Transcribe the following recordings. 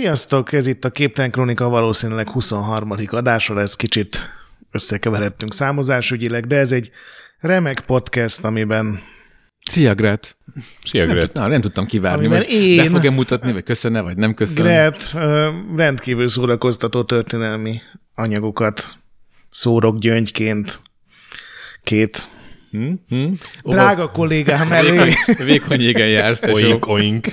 Sziasztok, ez itt a Képtelen Kronika valószínűleg 23. adása lesz, kicsit összekeveredtünk számozásügyileg, de ez egy remek podcast, amiben Szia, Gret! Szia, Nem, Gret. tud, na, nem tudtam kivárni, hogy én- be fog-e mutatni, vagy köszönne, vagy nem köszön. Gret rendkívül szórakoztató történelmi anyagokat szórok gyöngyként két Hm? Hm? drága kollégám elé. Vékony, vékony jégen jársz, tesó. Oink, oink.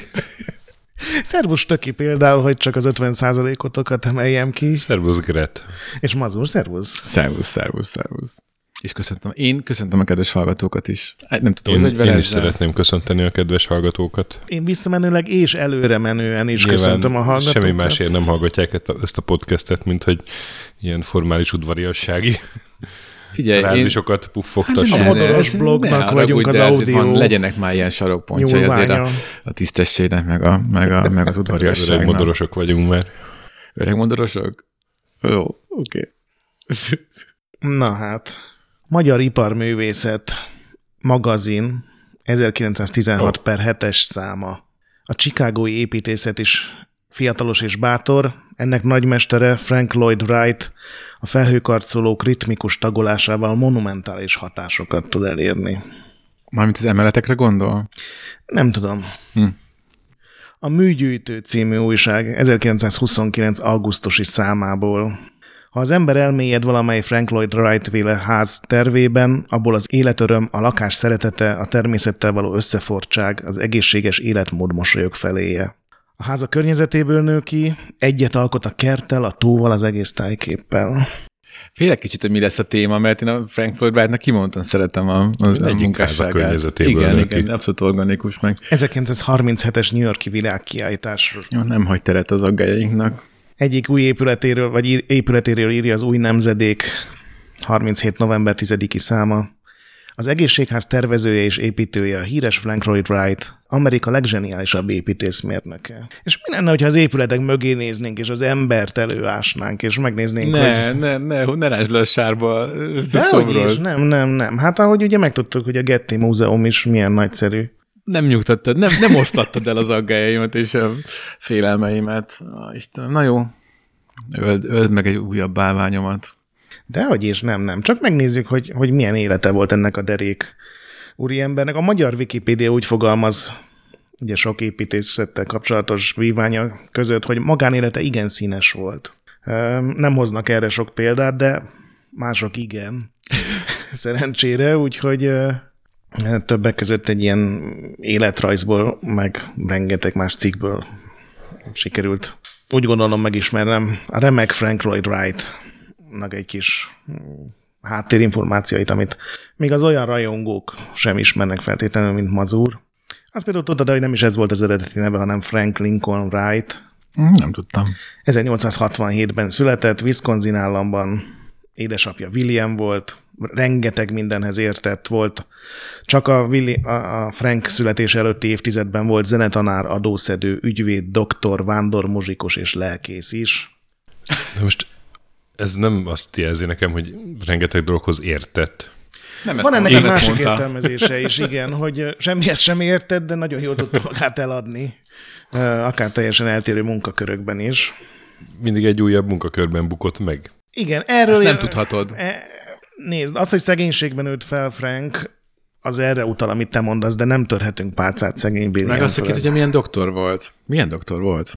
Szervus Töki például, hogy csak az 50%-otokat emeljem ki. Szervusz, Gret. És Mazur, szervusz. Szervusz, szervusz, szervusz. És köszöntöm. Én köszöntöm a kedves hallgatókat is. Nem tudom, Én, hogy én is ezzel. szeretném köszönteni a kedves hallgatókat. Én visszamenőleg és előre menően is köszöntöm a hallgatókat. semmi másért nem hallgatják ezt a podcastet, mint hogy ilyen formális udvariassági Figyelj, én... frázisokat puffogtass. A modoros blognak vagyunk az azért audio Van, legyenek már ilyen sarokpontjai azért a, a tisztességnek, meg, a, meg, a, meg az Öreg udvariasságnak. modorosok vagyunk már. Öreg modorosok? Jó, oké. Na hát, Magyar Iparművészet magazin 1916 Ó. per 7-es száma. A Chicagói építészet is fiatalos és bátor, ennek nagymestere Frank Lloyd Wright a felhőkarcolók ritmikus tagolásával monumentális hatásokat tud elérni. Mármint az emeletekre gondol? Nem tudom. Hm. A Műgyűjtő című újság 1929. augusztusi számából. Ha az ember elmélyed valamely Frank Lloyd Wright véle ház tervében, abból az életöröm, a lakás szeretete, a természettel való összefortság, az egészséges életmód mosolyog feléje. A háza környezetéből nő ki, egyet alkot a kerttel, a tóval, az egész tájképpel. Félek kicsit, hogy mi lesz a téma, mert én a Frankfurt Wright-nak kimondtan szeretem a, az a munkásságát. Igen, nő igen, ki. abszolút organikus meg. 1937-es New Yorki világkiállítás Jó, nem hagy teret az aggájainknak. egyik új épületéről, vagy ír- épületéről írja az új nemzedék 37. november 10-i száma. Az egészségház tervezője és építője a híres Frank Lloyd Wright, Amerika legzseniálisabb építészmérnöke. És mi lenne, hogyha az épületek mögé néznénk, és az embert előásnánk, és megnéznénk, hogy... Ne, ne, ne, ne rásd le a sárba ezt a Dehogy is, szobrot. nem, nem, nem. Hát ahogy ugye megtudtuk, hogy a Getty Múzeum is milyen nagyszerű. Nem nyugtattad, nem, nem oszlattad el az aggájaimat és a félelmeimet. Istenem, na jó. Öld, öld meg egy újabb bálványomat. Dehogy is, nem, nem. Csak megnézzük, hogy, hogy milyen élete volt ennek a derék úriembernek. A magyar Wikipédia úgy fogalmaz, ugye sok építészettel kapcsolatos víványa között, hogy magánélete igen színes volt. Nem hoznak erre sok példát, de mások igen. Szerencsére, úgyhogy többek között egy ilyen életrajzból, meg rengeteg más cikkből sikerült úgy gondolom megismernem a remek Frank Lloyd Wright egy kis mm, háttérinformációit, amit még az olyan rajongók sem ismernek feltétlenül, mint Mazur. Azt például tudod, hogy nem is ez volt az eredeti neve, hanem Frank Lincoln Wright. Hm, Nem tudtam. 1867-ben született, Wisconsin államban, édesapja William volt, rengeteg mindenhez értett volt. Csak a, Willi, a a Frank születés előtti évtizedben volt zenetanár, adószedő, ügyvéd, doktor, vándormuzsikus és lelkész is. De most ez nem azt jelzi nekem, hogy rengeteg dologhoz értett. Nem Van ennek egy másik mondta. értelmezése is, igen, hogy semmihez sem értett, de nagyon jól tudta magát eladni, akár teljesen eltérő munkakörökben is. Mindig egy újabb munkakörben bukott meg. Igen, erről... Ezt nem tudhatod. E, Nézd, az, hogy szegénységben nőtt fel Frank, az erre utal, amit te mondasz, de nem törhetünk pálcát szegény William Meg azt, hogy tudja, milyen doktor volt. Milyen doktor volt?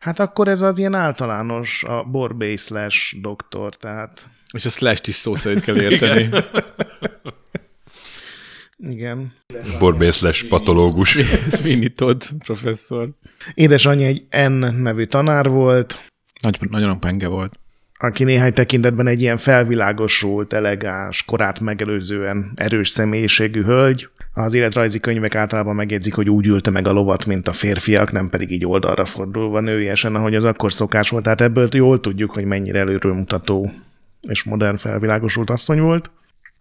Hát akkor ez az ilyen általános, a borbély slash doktor, tehát És a slash is szó szerint kell érteni. igen. Borbészles patológus. Sweeney Todd professzor. Édesanyja egy N nevű tanár volt, Nagy, nagyon penge volt. aki néhány tekintetben egy ilyen felvilágosult, elegáns, korát megelőzően erős személyiségű hölgy. Az életrajzi könyvek általában megjegyzik, hogy úgy ülte meg a lovat, mint a férfiak, nem pedig így oldalra fordulva nőiesen, ahogy az akkor szokás volt. Tehát ebből jól tudjuk, hogy mennyire előrőmutató és modern felvilágosult asszony volt.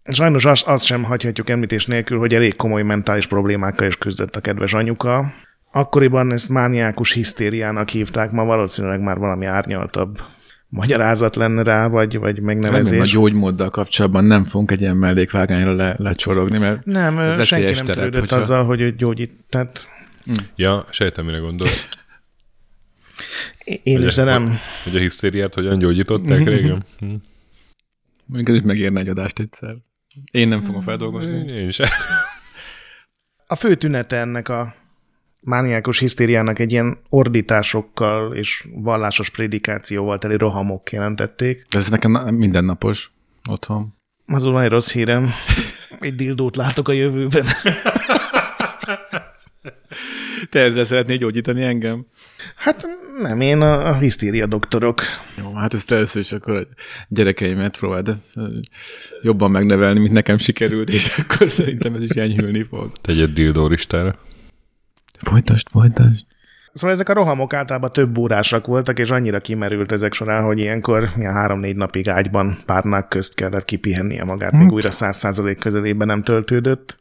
Sajnos azt, azt sem hagyhatjuk említés nélkül, hogy elég komoly mentális problémákkal is küzdött a kedves anyuka. Akkoriban ezt mániákus hisztériának hívták, ma valószínűleg már valami árnyaltabb magyarázat lenne rá, vagy, vagy Remélem a megnevezés. gyógymóddal kapcsolatban nem fogunk egy ilyen mellékvágányra le, lecsorogni, mert Nem, ez senki nem terep, törődött hogyha- azzal, hogy ő gyógyít. Tehát Ja, sejtem, mire gondolsz. Én is, de nem. Hogy a hisztériát hogyan gyógyították régen? Hm. Mondjuk ez megérne egy adást egyszer. Én nem fogom feldolgozni. Én sem. A fő tünete ennek a mániákus hisztériának egy ilyen ordításokkal és vallásos prédikációval teli rohamok jelentették. De ez nekem na- mindennapos otthon. Azul van egy rossz hírem. Egy dildót látok a jövőben. Te ezzel szeretnél gyógyítani engem? Hát nem, én a, a hisztéria doktorok. Jó, hát ezt először is akkor a gyerekeimet próbáld jobban megnevelni, mint nekem sikerült, és akkor szerintem ez is enyhülni fog. Tegyed dildó listára. Folytasd, folytasd. Szóval ezek a rohamok általában több órásak voltak, és annyira kimerült ezek során, hogy ilyenkor ilyen három-négy napig ágyban párnák közt kellett kipihennie magát, még újra száz százalék közelében nem töltődött.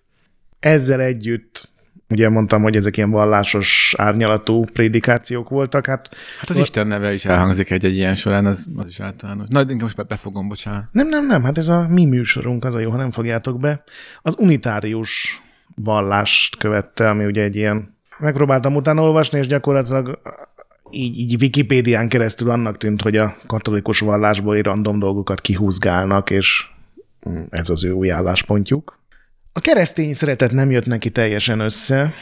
Ezzel együtt, ugye mondtam, hogy ezek ilyen vallásos árnyalatú prédikációk voltak, hát Hát az Isten neve is elhangzik egy-egy ilyen során, az, az is általános. Na, inkább most be- befogom, bocsánat. nem, nem, nem, hát ez a mi műsorunk, az a jó, ha nem fogjátok be. Az unitárius vallást követte, ami ugye egy ilyen, megpróbáltam utána olvasni, és gyakorlatilag így, így Wikipédián keresztül annak tűnt, hogy a katolikus vallásból random dolgokat kihúzgálnak, és mm, ez az ő új álláspontjuk. A keresztény szeretet nem jött neki teljesen össze.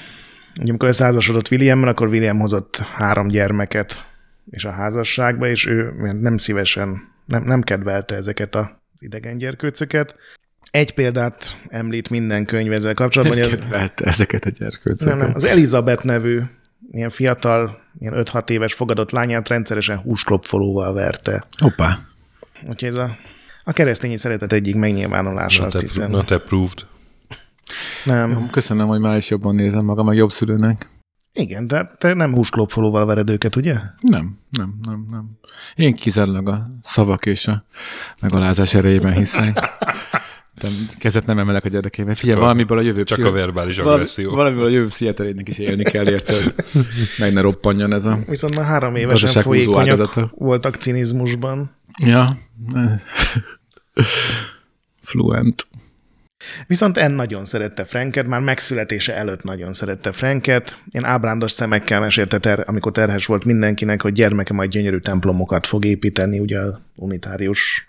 Ugye amikor összeházasodott Williammal, akkor William hozott három gyermeket és a házasságba, és ő nem szívesen, nem, nem kedvelte ezeket az idegen gyerkőcöket. Egy példát említ minden könyv ezzel kapcsolatban, hogy az, ezeket a gyerkőcöket. nem, nem, az Elizabeth nevű ilyen fiatal, ilyen 5-6 éves fogadott lányát rendszeresen húsklopfolóval verte. Hoppá. Úgyhogy ez a, a keresztényi szeretet egyik megnyilvánulása, Not, azt hiszem. not approved. Nem. Jó, köszönöm, hogy már is jobban nézem magam, meg jobb szülőnek. Igen, de te nem húsklopfolóval vered őket, ugye? Nem, nem, nem, nem. Én kizárólag a szavak és a megalázás erejében hiszek. Kezet nem emelek a gyerekébe. Figyelj, valamiből a jövő Csak pszicho- a verbális valami, agresszió. valamiből a jövő pszicheterének is élni kell, érted? Meg ne roppanjon ez a... Viszont már három évesen folyékonyak ágazata. voltak cinizmusban. Ja. Fluent. Viszont En nagyon szerette Franket, már megszületése előtt nagyon szerette Franket. Én ábrándos szemekkel mesélte, ter, amikor terhes volt mindenkinek, hogy gyermeke majd gyönyörű templomokat fog építeni, ugye a unitárius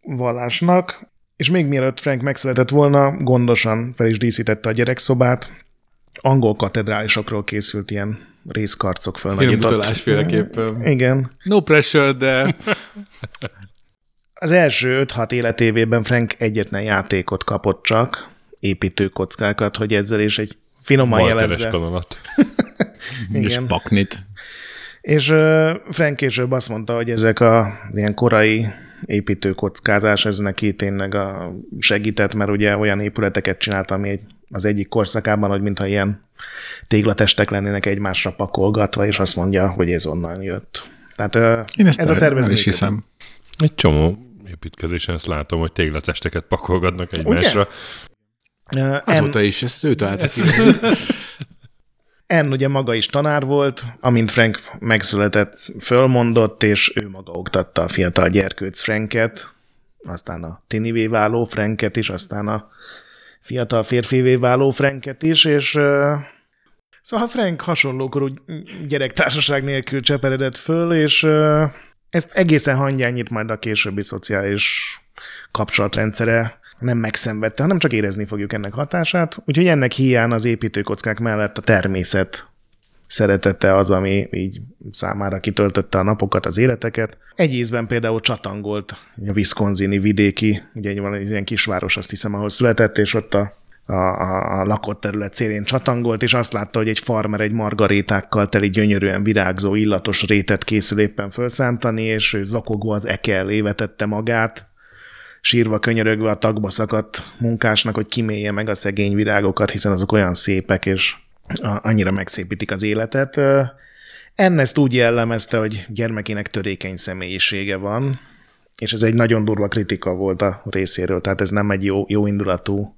vallásnak. És még mielőtt Frank megszületett volna, gondosan fel is díszítette a gyerekszobát. Angol katedrálisokról készült ilyen részkarcok fölnagyított. mutatásféleképpen. Igen. No pressure, de Az első 5-6 életévében Frank egyetlen játékot kapott csak, építőkockákat, hogy ezzel is egy finoman jelezze. kanonat. és Igen. paknit. És Frank később azt mondta, hogy ezek a ilyen korai építőkockázás, ez neki tényleg a segített, mert ugye olyan épületeket csinált, ami egy, az egyik korszakában, hogy mintha ilyen téglatestek lennének egymásra pakolgatva, és azt mondja, hogy ez onnan jött. Tehát Én ezt ez a el- tervez el is hiszem. Egy csomó építkezésen ezt látom, hogy téglatesteket pakolgatnak egymásra. Ö, Azóta is, ezt ő találta ki. En ugye maga is tanár volt, amint Frank megszületett, fölmondott, és ő maga oktatta a fiatal gyerkőc Franket, aztán a tinivé váló Franket is, aztán a fiatal férfivé váló Franket is, és uh, szóval Frank hasonlókorú gyerektársaság nélkül cseperedett föl, és uh, ezt egészen hangyányit majd a későbbi szociális kapcsolatrendszere nem megszenvedte, hanem csak érezni fogjuk ennek hatását. Úgyhogy ennek hiány az építőkockák mellett a természet szeretete az, ami így számára kitöltötte a napokat, az életeket. Egy ízben például csatangolt a Wisconsini vidéki, ugye egy van egy ilyen kisváros, azt hiszem, ahol született, és ott a, a, a, lakott terület szélén csatangolt, és azt látta, hogy egy farmer egy margarétákkal teli gyönyörűen virágzó, illatos rétet készül éppen felszántani, és ő zakogva az eke elé vetette magát, sírva könyörögve a tagba szakadt munkásnak, hogy kimélje meg a szegény virágokat, hiszen azok olyan szépek, és annyira megszépítik az életet. Ernest úgy jellemezte, hogy gyermekének törékeny személyisége van, és ez egy nagyon durva kritika volt a részéről, tehát ez nem egy jó, jó indulatú,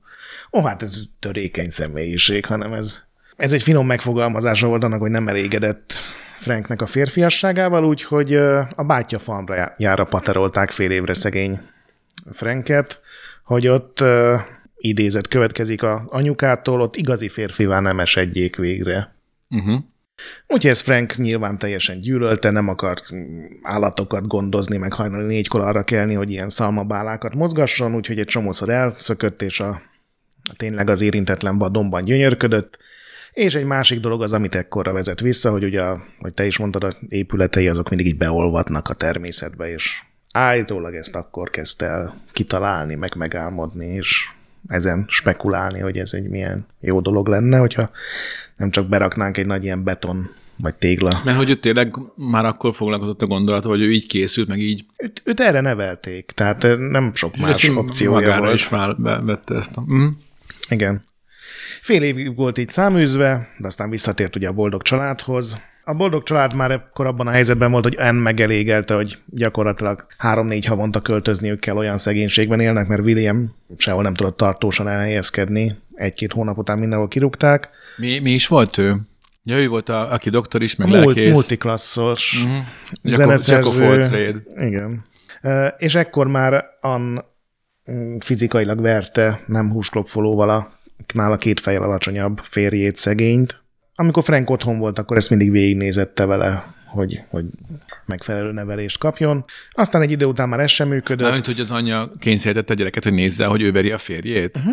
ó, hát ez törékeny személyiség, hanem ez, ez egy finom megfogalmazása volt annak, hogy nem elégedett Franknek a férfiasságával, úgyhogy a bátyja farmra já- jára paterolták fél évre szegény Franket, hogy ott uh, idézet következik a anyukától, ott igazi férfivá nem esedjék végre. Uh-huh. Úgyhogy ez Frank nyilván teljesen gyűlölte, nem akart állatokat gondozni, meg hajnali négykor arra kelni, hogy ilyen szalmabálákat mozgasson, úgyhogy egy csomószor elszökött, és a, a tényleg az érintetlen vadonban gyönyörködött. És egy másik dolog az, amit ekkorra vezet vissza, hogy ugye, hogy te is mondtad, a épületei azok mindig így beolvatnak a természetbe, és állítólag ezt akkor kezdte el kitalálni, meg megálmodni, és ezen spekulálni, hogy ez egy milyen jó dolog lenne, hogyha nem csak beraknánk egy nagy ilyen beton vagy tégla. Mert hogy ő tényleg már akkor foglalkozott a gondolat, hogy ő így készült, meg így. Őt, őt erre nevelték, tehát nem sok És más opciója magára volt. is fel, bevette ezt a... Mm. Igen. Fél évig volt így száműzve, de aztán visszatért ugye a boldog családhoz. A boldog család már korábban a helyzetben volt, hogy en megelégelte, hogy gyakorlatilag három-négy havonta költözniük kell, olyan szegénységben élnek, mert William sehol nem tudott tartósan elhelyezkedni. Egy-két hónap után mindenhol kirúgták. Mi, mi is volt ő? Ja, ő volt, a, aki doktor is, meg Mult, lelkész. multiklasszos Mhm. Jacob, zeneszerző. Igen. És ekkor már Ann mm, fizikailag verte nem húsklopfolóval a nála két fejjel alacsonyabb férjét, szegényt. Amikor Frank otthon volt, akkor ezt mindig végignézette vele, hogy, hogy megfelelő nevelést kapjon. Aztán egy idő után már ez sem működött, Mármint, hogy az anyja kényszerítette a gyereket, hogy nézze, hogy ő veri a férjét. Mhm.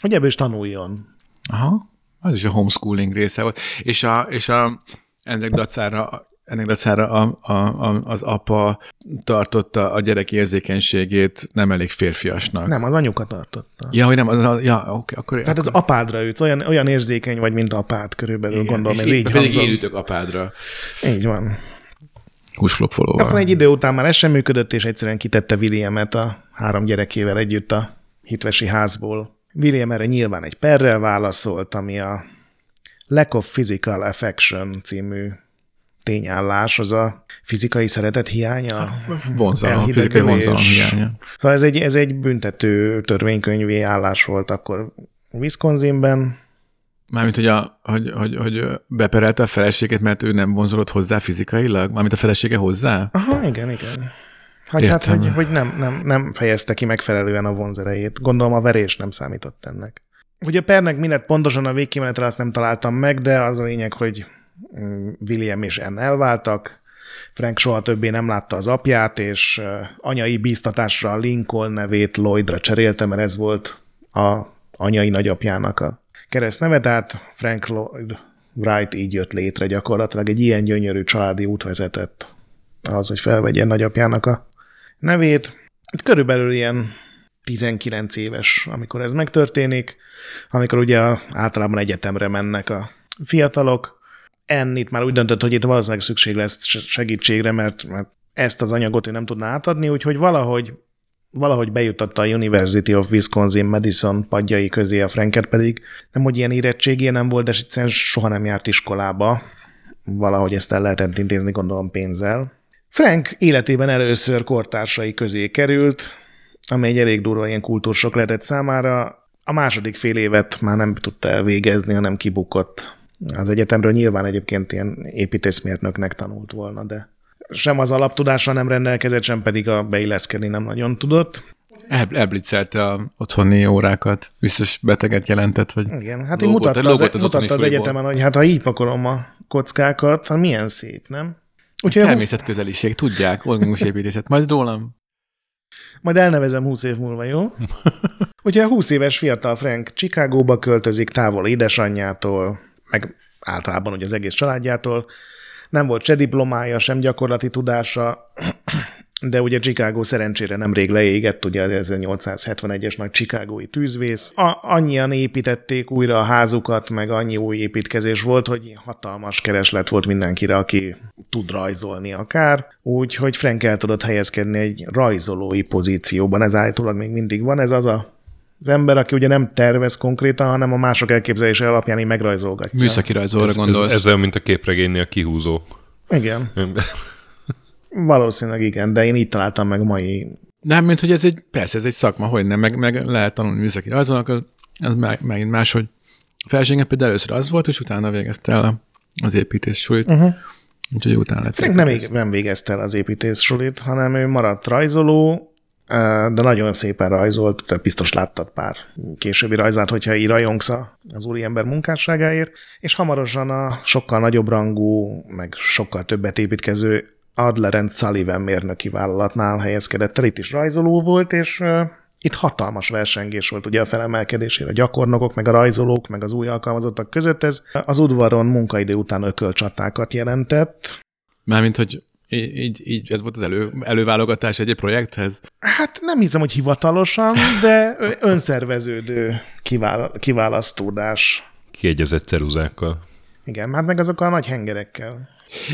hogy ebből is tanuljon. Aha, az is a homeschooling része volt. És, a, és a, ennek dacára, ennek dacára a, a, a, az apa tartotta a gyerek érzékenységét nem elég férfiasnak. Nem, az anyuka tartotta. Ja, hogy nem, az, az ja, oké, akkor... Tehát az apádra ütsz, olyan, olyan érzékeny vagy, mint apád körülbelül, igen, gondolom, ez így pedig hangzott. én ütök apádra. Így van. Húsklopfolóval. Aztán egy idő után már ez sem működött, és egyszerűen kitette Williamet a három gyerekével együtt a hitvesi házból. William erre nyilván egy perrel válaszolt, ami a Lack of Physical Affection című tényállás, az a fizikai szeretet hiánya. Vonzalom, elhidegülés. fizikai vonzalom hiánya. Szóval ez egy, ez egy büntető törvénykönyvi állás volt akkor Wisconsinben. Mármint, hogy, a, hogy, hogy, hogy beperelte a feleséget, mert ő nem vonzolott hozzá fizikailag? Mármint a felesége hozzá? Aha, igen, igen. Hát, Értem. hogy, hogy nem, nem, nem fejezte ki megfelelően a vonzerejét. Gondolom a verés nem számított ennek. Hogy a pernek mi lett pontosan a végkimenetre, azt nem találtam meg, de az a lényeg, hogy William és Anne elváltak, Frank soha többé nem látta az apját, és anyai bíztatásra a Lincoln nevét Lloydra cserélte, mert ez volt a anyai nagyapjának a keresztneve, tehát Frank Lloyd Wright így jött létre gyakorlatilag. Egy ilyen gyönyörű családi út vezetett az, hogy felvegye nagyapjának a nevét. Itt körülbelül ilyen 19 éves, amikor ez megtörténik, amikor ugye általában egyetemre mennek a fiatalok. Enn itt már úgy döntött, hogy itt valószínűleg szükség lesz se- segítségre, mert, mert ezt az anyagot ő nem tudná átadni, úgyhogy valahogy valahogy bejutatta a University of Wisconsin Madison padjai közé a Franket pedig, nem hogy ilyen érettségé nem volt, de egyszerűen soha nem járt iskolába. Valahogy ezt el lehetett intézni, gondolom pénzzel. Frank életében először kortársai közé került, ami egy elég durva ilyen kultúrsok lehetett számára. A második fél évet már nem tudta elvégezni, hanem kibukott. Az egyetemről nyilván egyébként ilyen építészmérnöknek tanult volna, de sem az alaptudással nem rendelkezett, sem pedig a beilleszkedni nem nagyon tudott. El, elblitzelte a otthoni órákat. Biztos beteget jelentett, hogy Igen, hát így mutatta, az, az mutatta az egyetemen, hogy hát ha így pakolom a kockákat, hát milyen szép, nem? Úgyhogy természetközeliség, tudják, organikus építészet. Majd rólam. Majd elnevezem 20 év múlva, jó? Úgyhogy a 20 éves fiatal Frank Chicagóba költözik, távol édesanyjától, meg általában ugye az egész családjától. Nem volt se diplomája, sem gyakorlati tudása, de ugye Chicago szerencsére nemrég leégett, ugye az 1871-es nagy chicagói tűzvész. A, annyian építették újra a házukat, meg annyi új építkezés volt, hogy hatalmas kereslet volt mindenkire, aki tud rajzolni akár. Úgyhogy Frank el tudott helyezkedni egy rajzolói pozícióban. Ez állítólag még mindig van. Ez az a az ember, aki ugye nem tervez konkrétan, hanem a mások elképzelése alapján így megrajzolgatja. Műszaki rajzolóra Ez, ez, gondolsz. ez olyan, mint a képregénynél a kihúzó. Igen, valószínűleg igen, de én így találtam meg mai Nem, mint hogy ez egy, persze, ez egy szakma, hogy nem, meg, meg lehet tanulni műszaki rajzolnak, az, az meg, megint más, hogy felségem például először az volt, és utána végezte el a- az építés súlyt. Uh-huh. Úgyhogy utána lett Frank nem, nem végezte el az építész sulit, hanem ő maradt rajzoló, de nagyon szépen rajzolt, te biztos láttad pár későbbi rajzát, hogyha így rajongsz az úriember munkásságáért, és hamarosan a sokkal nagyobb rangú, meg sokkal többet építkező Adler and Sullivan mérnöki vállalatnál helyezkedett el, itt is rajzoló volt, és itt hatalmas versengés volt ugye a felemelkedésére, a gyakornokok, meg a rajzolók, meg az új alkalmazottak között. Ez az udvaron munkaidő után ökölcsatákat jelentett. Mármint, hogy így, így ez volt az elő, előválogatás egy projekthez? Hát nem hiszem, hogy hivatalosan, de önszerveződő kivál, kiválasztódás. Kiegyezett ceruzákkal. Igen, hát meg azokkal a nagy hengerekkel.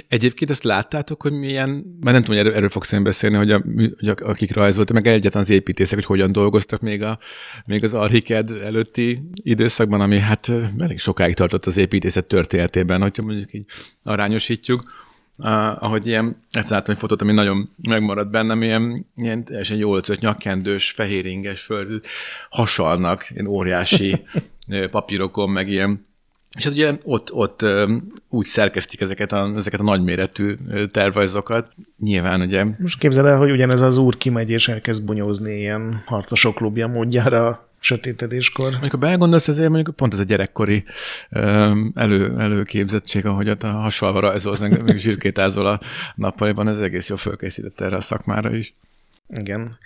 Egyébként ezt láttátok, hogy milyen, már nem tudom, hogy erről, erről fogsz én beszélni, hogy, a, hogy a, akik rajzoltak, meg egyáltalán az építészek, hogy hogyan dolgoztak még, a, még az Archiked előtti időszakban, ami hát elég sokáig tartott az építészet történetében, hogyha mondjuk így arányosítjuk. Uh, ahogy ilyen, ezt láttam egy fotót, ami nagyon megmaradt bennem, ilyen, ilyen teljesen jól öltött, nyakkendős, fehéringes föld, hasalnak, ilyen óriási papírokon, meg ilyen és hát ugye ott, ott úgy szerkesztik ezeket a, ezeket a nagyméretű tervajzokat. Nyilván ugye... Most képzeld el, hogy ugyanez az úr kimegy és elkezd bunyózni ilyen harcosok klubja módjára sötétedéskor. Ha belgondolsz, ezért mondjuk pont ez a gyerekkori elő, előképzettség, ahogy a hasonlva rajzolsz, meg zsirkétázol a nappaliban, ez egész jól fölkészített erre a szakmára is. Igen.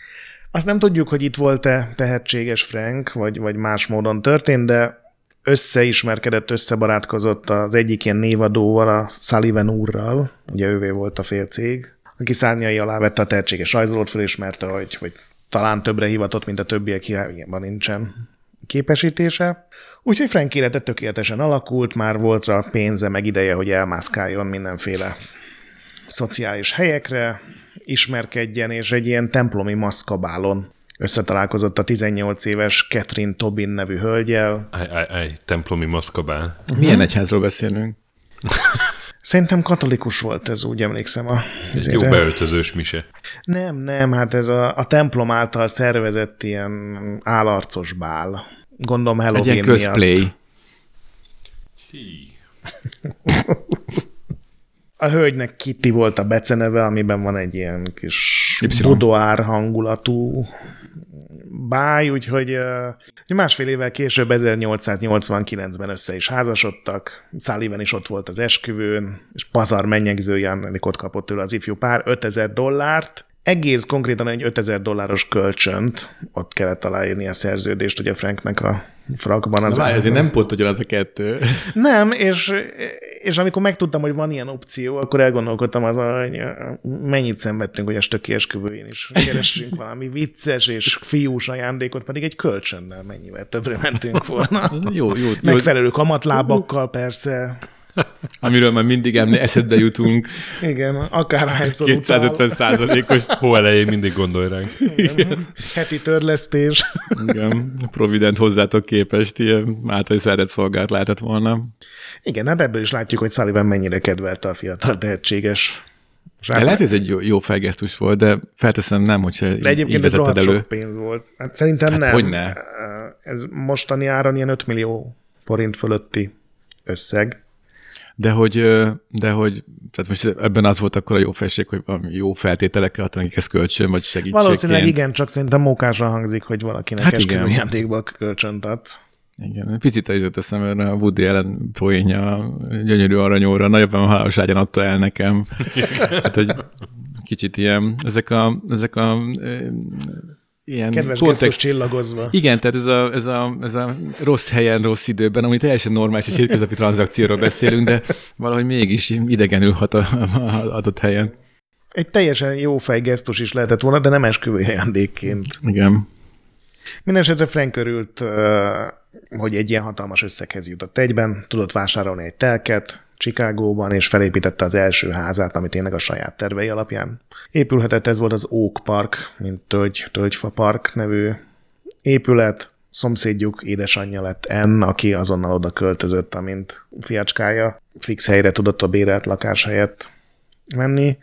Azt nem tudjuk, hogy itt volt-e tehetséges Frank, vagy, vagy más módon történt, de összeismerkedett, összebarátkozott az egyik ilyen névadóval, a Sullivan úrral, ugye ővé volt a fél cég, aki szárnyai alá vette a tehetséges rajzolót, felismerte, hogy, hogy talán többre hivatott, mint a többiek, hiányban nincsen képesítése. Úgyhogy Frank élete tökéletesen alakult, már volt rá pénze, meg ideje, hogy elmászkáljon mindenféle szociális helyekre, ismerkedjen, és egy ilyen templomi maszkabálon összetalálkozott a 18 éves Catherine Tobin nevű hölgyel. Aj, aj, aj, templomi maszkabál. Milyen egyházról beszélünk? Szerintem katolikus volt ez, úgy emlékszem. A, ez jó beöltözős mise. Nem, nem, hát ez a, a templom által szervezett ilyen állarcos bál. Gondolom Halloween Egy ilyen közplay. A hölgynek Kitty volt a beceneve, amiben van egy ilyen kis budoár hangulatú báj, úgyhogy másfél évvel később, 1889-ben össze is házasodtak, Sullivan is ott volt az esküvőn, és pazar mennyegző Jannikot kapott tőle az ifjú pár 5000 dollárt, egész konkrétan egy 5000 dolláros kölcsönt, ott kellett aláírni a szerződést, ugye Franknek a frakban. Az Várj, ezért nem pont ugyanaz a kettő. Nem, és, és amikor megtudtam, hogy van ilyen opció, akkor elgondolkodtam azon, hogy mennyit szenvedtünk, hogy a stöki esküvőjén is keressünk valami vicces és fiús ajándékot, pedig egy kölcsönnel mennyivel többre mentünk volna. jó, jó, Megfelelő kamatlábakkal persze. Amiről már mindig emlé, eszedbe jutunk. Igen, akárhányszor 250 százalékos. Hó elején mindig gondolj ránk. Igen, heti törlesztés. Igen, Provident hozzátok képest ilyen által szeretett szolgált lehetett volna. Igen, hát ebből is látjuk, hogy Sullivan mennyire kedvelte a fiatal tehetséges de lehet, hogy ez egy jó, jó fejgesztus volt, de felteszem nem, hogyha De egyébként ez elő. sok pénz volt. Hát szerintem hát nem. Hogy ne? Ez mostani áron ilyen 5 millió forint fölötti összeg. De hogy, de hogy tehát most ebben az volt akkor a jó felség, hogy jó feltételekkel adtak nekik ezt kölcsön, vagy segítségként. Valószínűleg igen, csak szerintem mókásan hangzik, hogy valakinek hát esküvőjátékba kölcsönt adsz. Igen, picit el jutott eszembe a Woody Allen poénja, a gyönyörű aranyóra, nagyobban a halálos ágyan adta el nekem. hát, hogy kicsit ilyen, ezek a, ezek a ilyen Kedves kontext... csillagozva. Igen, tehát ez a, ez, a, ez a rossz helyen, rossz időben, ami teljesen normális és hétköznapi tranzakcióról beszélünk, de valahogy mégis idegenül hat a, a adott helyen. Egy teljesen jó fejgesztus is lehetett volna, de nem esküvői ajándékként. Igen. Mindenesetre Frank örült, hogy egy ilyen hatalmas összeghez jutott egyben, tudott vásárolni egy telket, Chicagóban, és felépítette az első házát, ami tényleg a saját tervei alapján épülhetett. Ez volt az Oak Park, mint Tölgy, Tölgyfa Park nevű épület. Szomszédjuk édesanyja lett N, aki azonnal oda költözött, amint fiacskája fix helyre tudott a bérelt lakás helyett menni.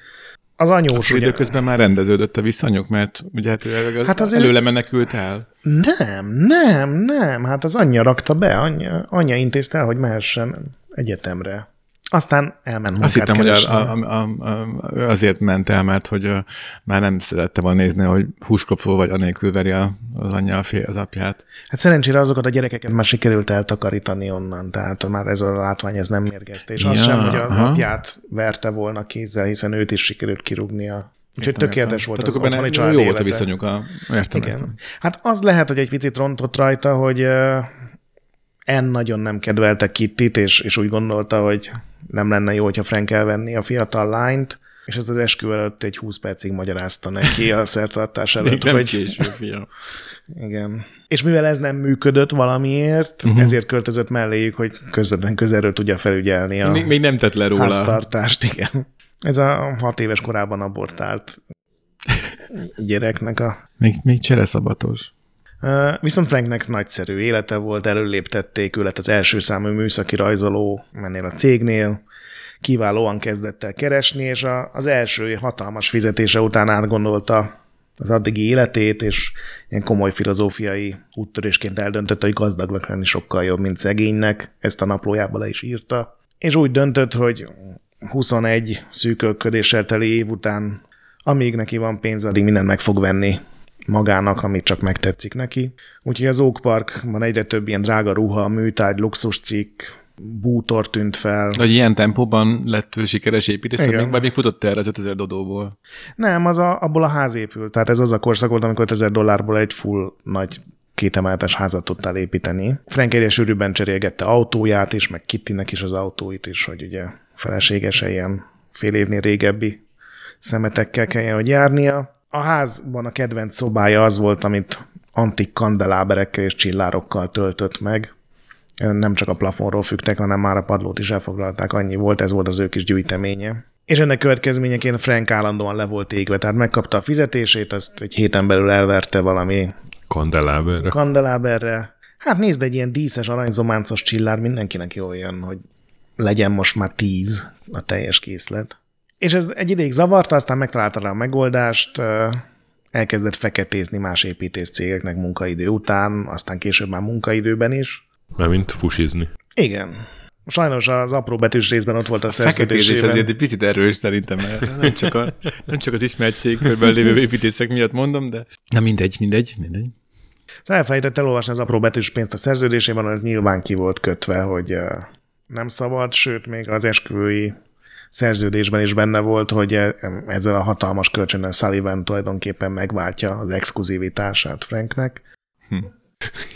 Az anyós ugye... időközben már rendeződött a viszonyok, mert ugye hát, az hát az előle menekült el. Nem, nem, nem. Hát az anyja rakta be, anyja, anyja intézte el, hogy mehessen egyetemre. Aztán elment Azt hittem, hogy a, a, a, a, azért ment el, mert hogy már nem szerette volna nézni, hogy húsklopfó vagy anélkül veri a, az anyja a fél, az apját. Hát szerencsére azokat a gyerekeket már sikerült eltakarítani onnan, tehát már ez a látvány ez nem mérgezte, és az Ja, sem, hogy az aha. apját verte volna kézzel, hiszen őt is sikerült kirúgnia. Úgyhogy tökéletes volt Tehát az otthoni család jó volt a élete. viszonyuk. A, értem, Igen. értem. Hát az lehet, hogy egy picit rontott rajta, hogy En nagyon nem kedvelte Kittit, és, és úgy gondolta, hogy nem lenne jó, hogyha Frank elvenni a fiatal lányt, és ez az eskü előtt egy 20 percig magyarázta neki a szertartás előtt, Még hogy késő, fiam. igen. És mivel ez nem működött valamiért, uh-huh. ezért költözött melléjük, hogy közvetlen közelről tudja felügyelni a Még, még nem tett le róla. háztartást. Igen. Ez a hat éves korában abortált gyereknek a Még, még csereszabatos. Viszont Franknek nagyszerű élete volt, előléptették, ő lett az első számú műszaki rajzoló mennél a cégnél, kiválóan kezdett el keresni, és a, az első hatalmas fizetése után átgondolta az addigi életét, és ilyen komoly filozófiai úttörésként eldöntötte, hogy gazdagnak lenni sokkal jobb, mint szegénynek, ezt a naplójába le is írta. És úgy döntött, hogy 21 szűkölködéssel teli év után, amíg neki van pénz, addig mindent meg fog venni magának, amit csak megtetszik neki. Úgyhogy az Oak Parkban egyre több ilyen drága ruha, műtárgy, luxuscikk, bútor tűnt fel. Hogy ilyen tempóban lett ő sikeres építész, vagy még, vagy még futott erre az 5000 dodóból. Nem, az a, abból a ház épült. Tehát ez az a korszak volt, amikor 1000 dollárból egy full nagy kétemeletes házat tudtál építeni. Frank egyre sűrűbben cserélgette autóját is, meg Kittynek is az autóit is, hogy ugye feleségese ilyen fél évnél régebbi szemetekkel kelljen, hogy járnia. A házban a kedvenc szobája az volt, amit antik kandeláberekkel és csillárokkal töltött meg. Nem csak a plafonról fügtek, hanem már a padlót is elfoglalták, annyi volt, ez volt az ő kis gyűjteménye. És ennek következményeként Frank állandóan le volt égve, tehát megkapta a fizetését, azt egy héten belül elverte valami Kandeláberre. kandeláberre. Hát nézd, egy ilyen díszes, aranyzománcos csillár mindenkinek jól jön, hogy legyen most már tíz a teljes készlet. És ez egy ideig zavarta, aztán megtalálta rá a megoldást, elkezdett feketézni más építész cégeknek munkaidő után, aztán később már munkaidőben is. Mármint fusizni. Igen. Sajnos az apró betűs részben ott volt a Feketézés szerződésében. azért egy picit erős szerintem, mert nem csak, a, nem csak az ismertség körben lévő építészek miatt mondom, de na mindegy, mindegy, mindegy. Szóval elfelejtett elolvasni az apró betűs pénzt a szerződésében, ez nyilván ki volt kötve, hogy nem szabad, sőt, még az esküvői szerződésben is benne volt, hogy e- ezzel a hatalmas kölcsönnel Sullivan tulajdonképpen megváltja az exkluzivitását Franknek.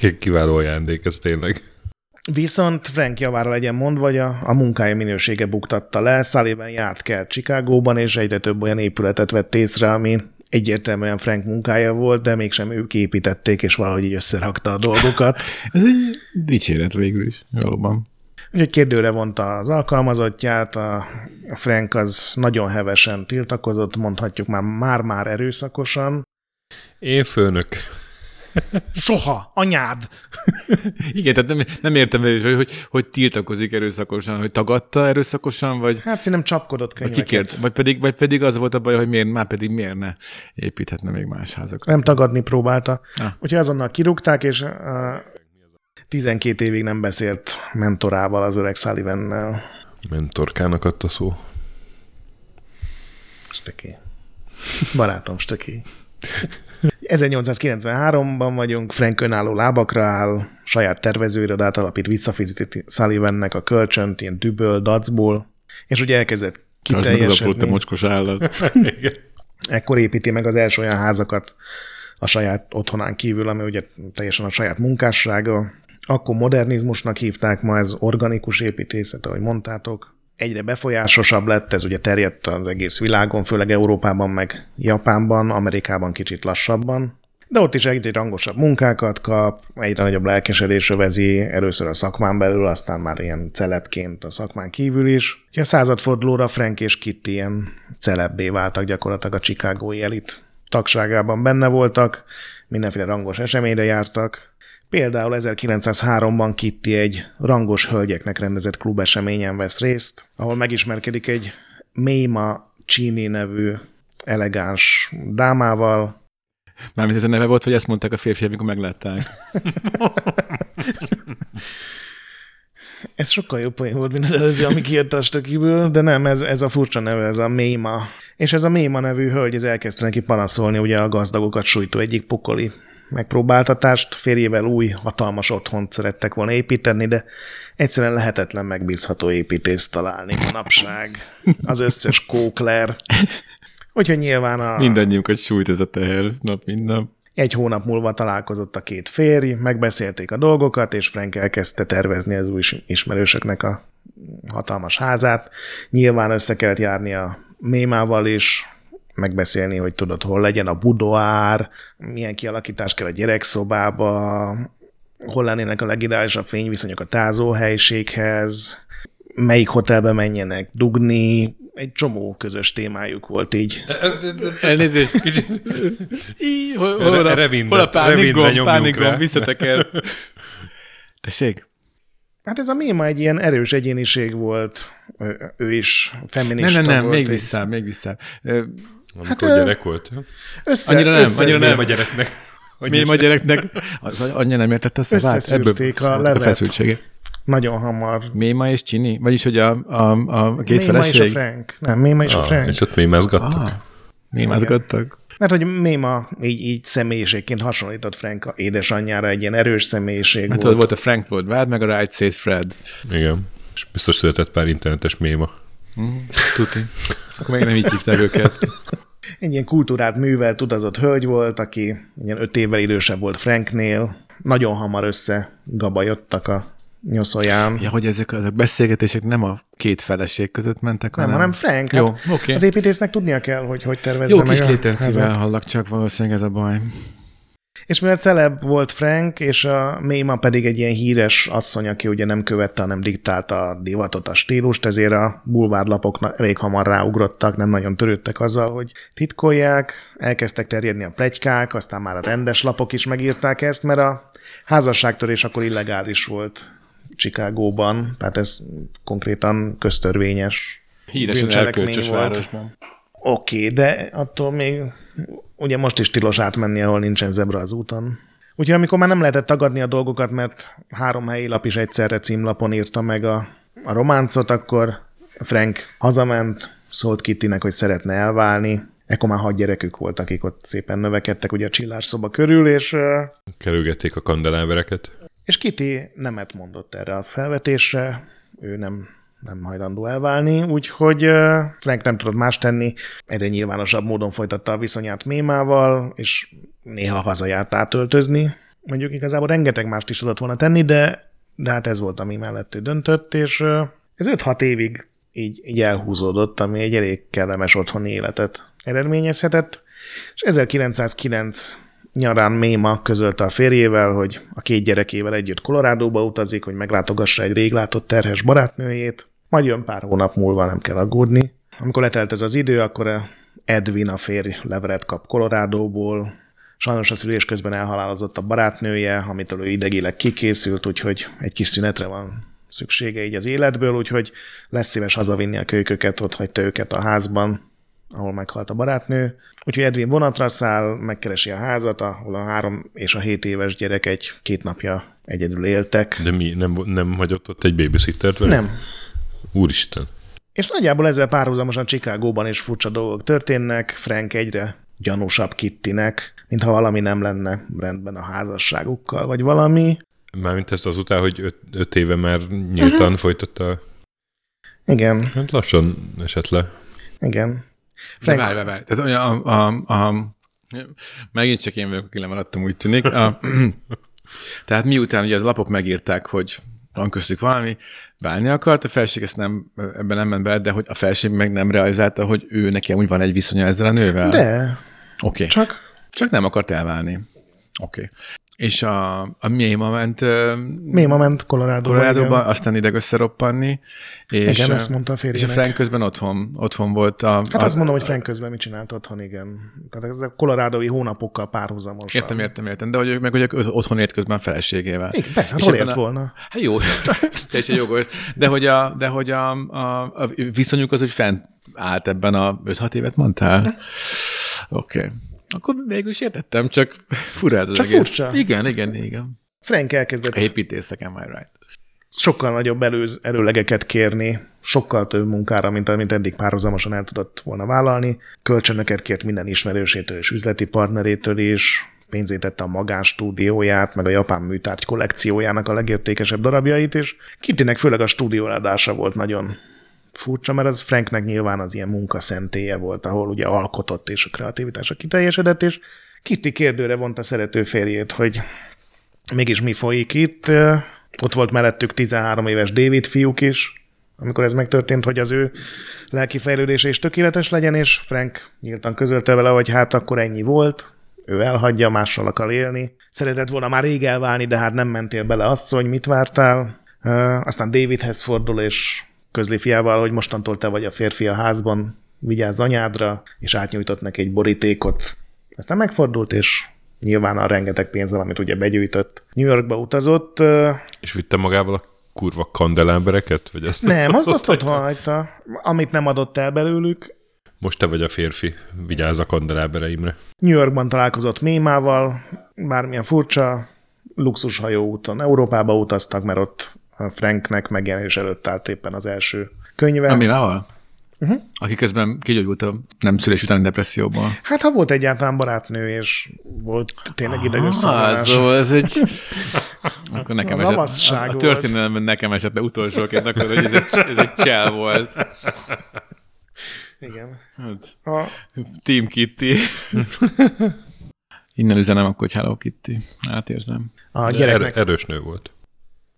Ilyen Kiváló ajándék, ez tényleg. Viszont Frank javára legyen mondva, hogy a, a munkája minősége buktatta le. Sullivan járt kell Chicagóban, és egyre több olyan épületet vett észre, ami egyértelműen Frank munkája volt, de mégsem ők építették, és valahogy így összerakta a dolgokat. Ez egy dicséret végül is, valóban. Úgyhogy kérdőre vonta az alkalmazottját, a Frank az nagyon hevesen tiltakozott, mondhatjuk már már-már erőszakosan. Én főnök. Soha, anyád! Igen, tehát nem, nem értem, hogy, hogy, hogy tiltakozik erőszakosan, hogy tagadta erőszakosan, vagy, Hát szerintem csapkodott vagy könyveket. kikért, vagy pedig, vagy pedig az volt a baj, hogy miért, már pedig miért ne építhetne még más házakat. Nem tagadni próbálta. Ah. Úgyhogy azonnal kirúgták, és uh, 12 évig nem beszélt mentorával, az öreg Sullivannel. Mentorkának adta szó. Stöki. Barátom, stöki. 1893-ban vagyunk, Frank önálló lábakra áll, saját tervezőirodát alapít, visszafizeti Sullivannek a kölcsönt, ilyen düböl, dacból, és ugye elkezdett apró, te kiteljesedni. mocskos állat. Ekkor építi meg az első olyan házakat a saját otthonán kívül, ami ugye teljesen a saját munkássága. Akkor modernizmusnak hívták, ma ez organikus építészet, ahogy mondtátok. Egyre befolyásosabb lett, ez ugye terjedt az egész világon, főleg Európában, meg Japánban, Amerikában kicsit lassabban. De ott is egyre rangosabb munkákat kap, egyre nagyobb lelkesedés övezi, először a szakmán belül, aztán már ilyen celebként a szakmán kívül is. A századfordulóra Frank és Kitty ilyen celebbé váltak gyakorlatilag a Chicagói elit tagságában benne voltak, mindenféle rangos eseményre jártak. Például 1903-ban Kitty egy rangos hölgyeknek rendezett klubeseményen vesz részt, ahol megismerkedik egy Méma Chini nevű elegáns dámával, Mármint ez a neve volt, hogy ezt mondták a férfiak, amikor meglátták. Ez sokkal jobb poén volt, mint az előző, ami kijött a stökiből, de nem, ez, ez a furcsa neve, ez a Méma. És ez a Méma nevű hölgy, ez elkezdte neki panaszolni ugye a gazdagokat sújtó egyik pokoli megpróbáltatást, férjével új, hatalmas otthont szerettek volna építeni, de egyszerűen lehetetlen megbízható építést találni manapság. Az összes kókler. Úgyhogy nyilván a... Mindannyiunkat sújt ez a teher nap, mint nap. Egy hónap múlva találkozott a két férj, megbeszélték a dolgokat, és Frank elkezdte tervezni az új ismerősöknek a hatalmas házát. Nyilván össze kellett járni a mémával is, megbeszélni, hogy tudod, hol legyen a budoár, milyen kialakítás kell a gyerekszobába, hol lennének a legideálisabb fényviszonyok a tázóhelyiséghez, melyik hotelbe menjenek dugni, egy csomó közös témájuk volt így. Elnézést, kicsit. Í, hol, hol, a, hol a pánik revindre gomb, nyomjunk pánik rá. gomb, visszateker. Tessék? Hát ez a Méma egy ilyen erős egyéniség volt, ő, is Nem, feminista nem, nem, volt. még egy- vissza, még vissza. Amikor ö, gyerek volt. Össze, Annyira nem, össze, annyira Nem a gyereknek. Hogy Mi a gyereknek, az anyja nem értette a szavát, Összeszűrték a voltak a levet. feszültsége. Nagyon hamar. Méma és Csini? Vagyis, hogy a, a, a két Méma és a feleség? Frank. Nem, Méma és a Ah, Frank. és ott mémezgattak. Ah, mémázgattak. Mert hogy Méma így, így személyiségként hasonlított Frank a édesanyjára, egy ilyen erős személyiség Hát volt. volt. volt a Frankfurt Wild, meg a Right Said Fred. Igen. És biztos született pár internetes méma. Tuti. Akkor még nem így hívták őket. Egy ilyen kultúrát művelt, utazott hölgy volt, aki ilyen öt évvel idősebb volt Franknél. Nagyon hamar összegabajodtak a nyoszóján. Ja, hogy ezek, ezek beszélgetések nem a két feleség között mentek, Nem, hanem Frank. Jó, Hát oké. Az építésznek tudnia kell, hogy hogy tervezze Jó meg kis létenszívvel hallak, csak valószínűleg ez a baj. És mivel celeb volt Frank, és a Méma pedig egy ilyen híres asszony, aki ugye nem követte, hanem diktálta a divatot, a stílust, ezért a bulvárlapok elég hamar ráugrottak, nem nagyon törődtek azzal, hogy titkolják, elkezdtek terjedni a plegykák, aztán már a rendes lapok is megírták ezt, mert a házasságtörés akkor illegális volt Chicagóban, tehát ez konkrétan köztörvényes Híresen volt. városban. Oké, okay, de attól még ugye most is tilos átmenni, ahol nincsen zebra az úton. Úgyhogy amikor már nem lehetett tagadni a dolgokat, mert három helyi lap is egyszerre címlapon írta meg a, a románcot, akkor Frank hazament, szólt Kittynek, hogy szeretne elválni. Ekkor már hat gyerekük volt, akik ott szépen növekedtek ugye a csillás szoba körül, és, Kerülgették a kandelábereket. és Kitty nemet mondott erre a felvetésre, ő nem nem hajlandó elválni, úgyhogy Frank nem tudott más tenni, egyre nyilvánosabb módon folytatta a viszonyát Mémával, és néha hazajárt átöltözni. Mondjuk igazából rengeteg mást is tudott volna tenni, de, de hát ez volt, ami mellett ő döntött, és ez 5-6 évig így, így elhúzódott, ami egy elég kellemes otthoni életet eredményezhetett, és 1909 nyarán Méma közölte a férjével, hogy a két gyerekével együtt Kolorádóba utazik, hogy meglátogassa egy rég látott terhes barátnőjét, majd jön pár hónap múlva, nem kell aggódni. Amikor letelt ez az idő, akkor Edwin a férj levelet kap Kolorádóból, Sajnos a szülés közben elhalálozott a barátnője, amitől ő idegileg kikészült, úgyhogy egy kis szünetre van szüksége így az életből, úgyhogy lesz szíves hazavinni a kölyköket, ott hagyta őket a házban, ahol meghalt a barátnő. Úgyhogy Edwin vonatra száll, megkeresi a házat, ahol a három és a hét éves gyerek egy két napja egyedül éltek. De mi, nem, nem hagyott ott egy babysittert vele? Nem. Úristen. És nagyjából ezzel párhuzamosan Chicagóban is furcsa dolgok történnek, Frank egyre gyanúsabb Kittinek, mintha valami nem lenne rendben a házasságukkal, vagy valami. Mármint ezt azután, hogy öt, öt éve már nyíltan uh-huh. folytatta. Igen, Hát lassan esett le. igen. De Frank, várj, várj, várj. Tehát olyan, a, a, a, megint csak én vagyok, aki lemaradtam, úgy tűnik. A, tehát miután ugye az lapok megírták, hogy van köztük valami, válni akart, a felség ezt nem, ebben nem ment bele, de hogy a felség meg nem realizálta, hogy ő neki úgy van egy viszonya ezzel a nővel. de Oké. Okay. csak Csak nem akart elválni. Oké. Okay. És a, a Méma ment Méma ment Colorado-ba. Colorado-ba, aztán ide összeropanni. És, Igen, ezt mondta a És a férjének. Frank közben otthon, otthon volt a... Hát a, azt mondom, hogy Frank közben mit csinált otthon, igen. Tehát ez a kolorádói hónapokkal párhuzamosan. Értem, értem, értem. De hogy meg ugye otthon élt közben a feleségével. Igen, persze, hát hol ért a- volna? Hát jó, teljesen jogos. De hogy a, de hogy a, a, a viszonyuk az, hogy fent állt ebben a 5-6 évet mondtál? Oké. Okay. Akkor végül is értettem, csak fura ez az Csak egész. furcsa. Igen, igen, igen. Frank elkezdett Építészek, am I right? sokkal nagyobb előz, előlegeket kérni, sokkal több munkára, mint amit eddig párhuzamosan el tudott volna vállalni. Kölcsönöket kért minden ismerősétől és üzleti partnerétől is, pénzét tette a magánstúdióját, meg a japán műtárgy kollekciójának a legértékesebb darabjait, és Kittynek főleg a stúdióadása volt nagyon furcsa, mert az Franknek nyilván az ilyen munkaszentélye volt, ahol ugye alkotott és a kreativitása kiteljesedett, és Kitty kérdőre vonta szerető férjét, hogy mégis mi folyik itt. Ott volt mellettük 13 éves David fiúk is, amikor ez megtörtént, hogy az ő lelki fejlődése is tökéletes legyen, és Frank nyíltan közölte vele, hogy hát akkor ennyi volt, ő elhagyja, mással akar élni. Szeretett volna már rég elválni, de hát nem mentél bele asszony, mit vártál? Aztán Davidhez fordul, és közli fiával, hogy mostantól te vagy a férfi a házban, vigyázz anyádra, és átnyújtott neki egy borítékot. Aztán megfordult, és nyilván a rengeteg pénzzel, amit ugye begyűjtött. New Yorkba utazott. És vitte magával a kurva kandelámbereket? Vagy ezt nem, azt, azt ott hagyta, amit nem adott el belőlük. Most te vagy a férfi, vigyázz a kandelábereimre. New Yorkban találkozott Mémával, bármilyen furcsa, luxushajó úton Európába utaztak, mert ott Franknek megjelenés előtt állt éppen az első könyve. Ami Mémával? Uh-huh. Aki közben kigyógyult a nem szülés utáni depresszióból. Hát ha volt egyáltalán barátnő, és volt tényleg idegös ah, Szóval ez egy... akkor nekem a esett, a, a történelemben nekem esett le utolsóként, akkor hogy ez egy, ez egy csel volt. Igen. Hát, a... Team Kitty. Innen üzenem akkor, hogy Hello Kitty. Átérzem. A gyereknek... Er- erős nő volt.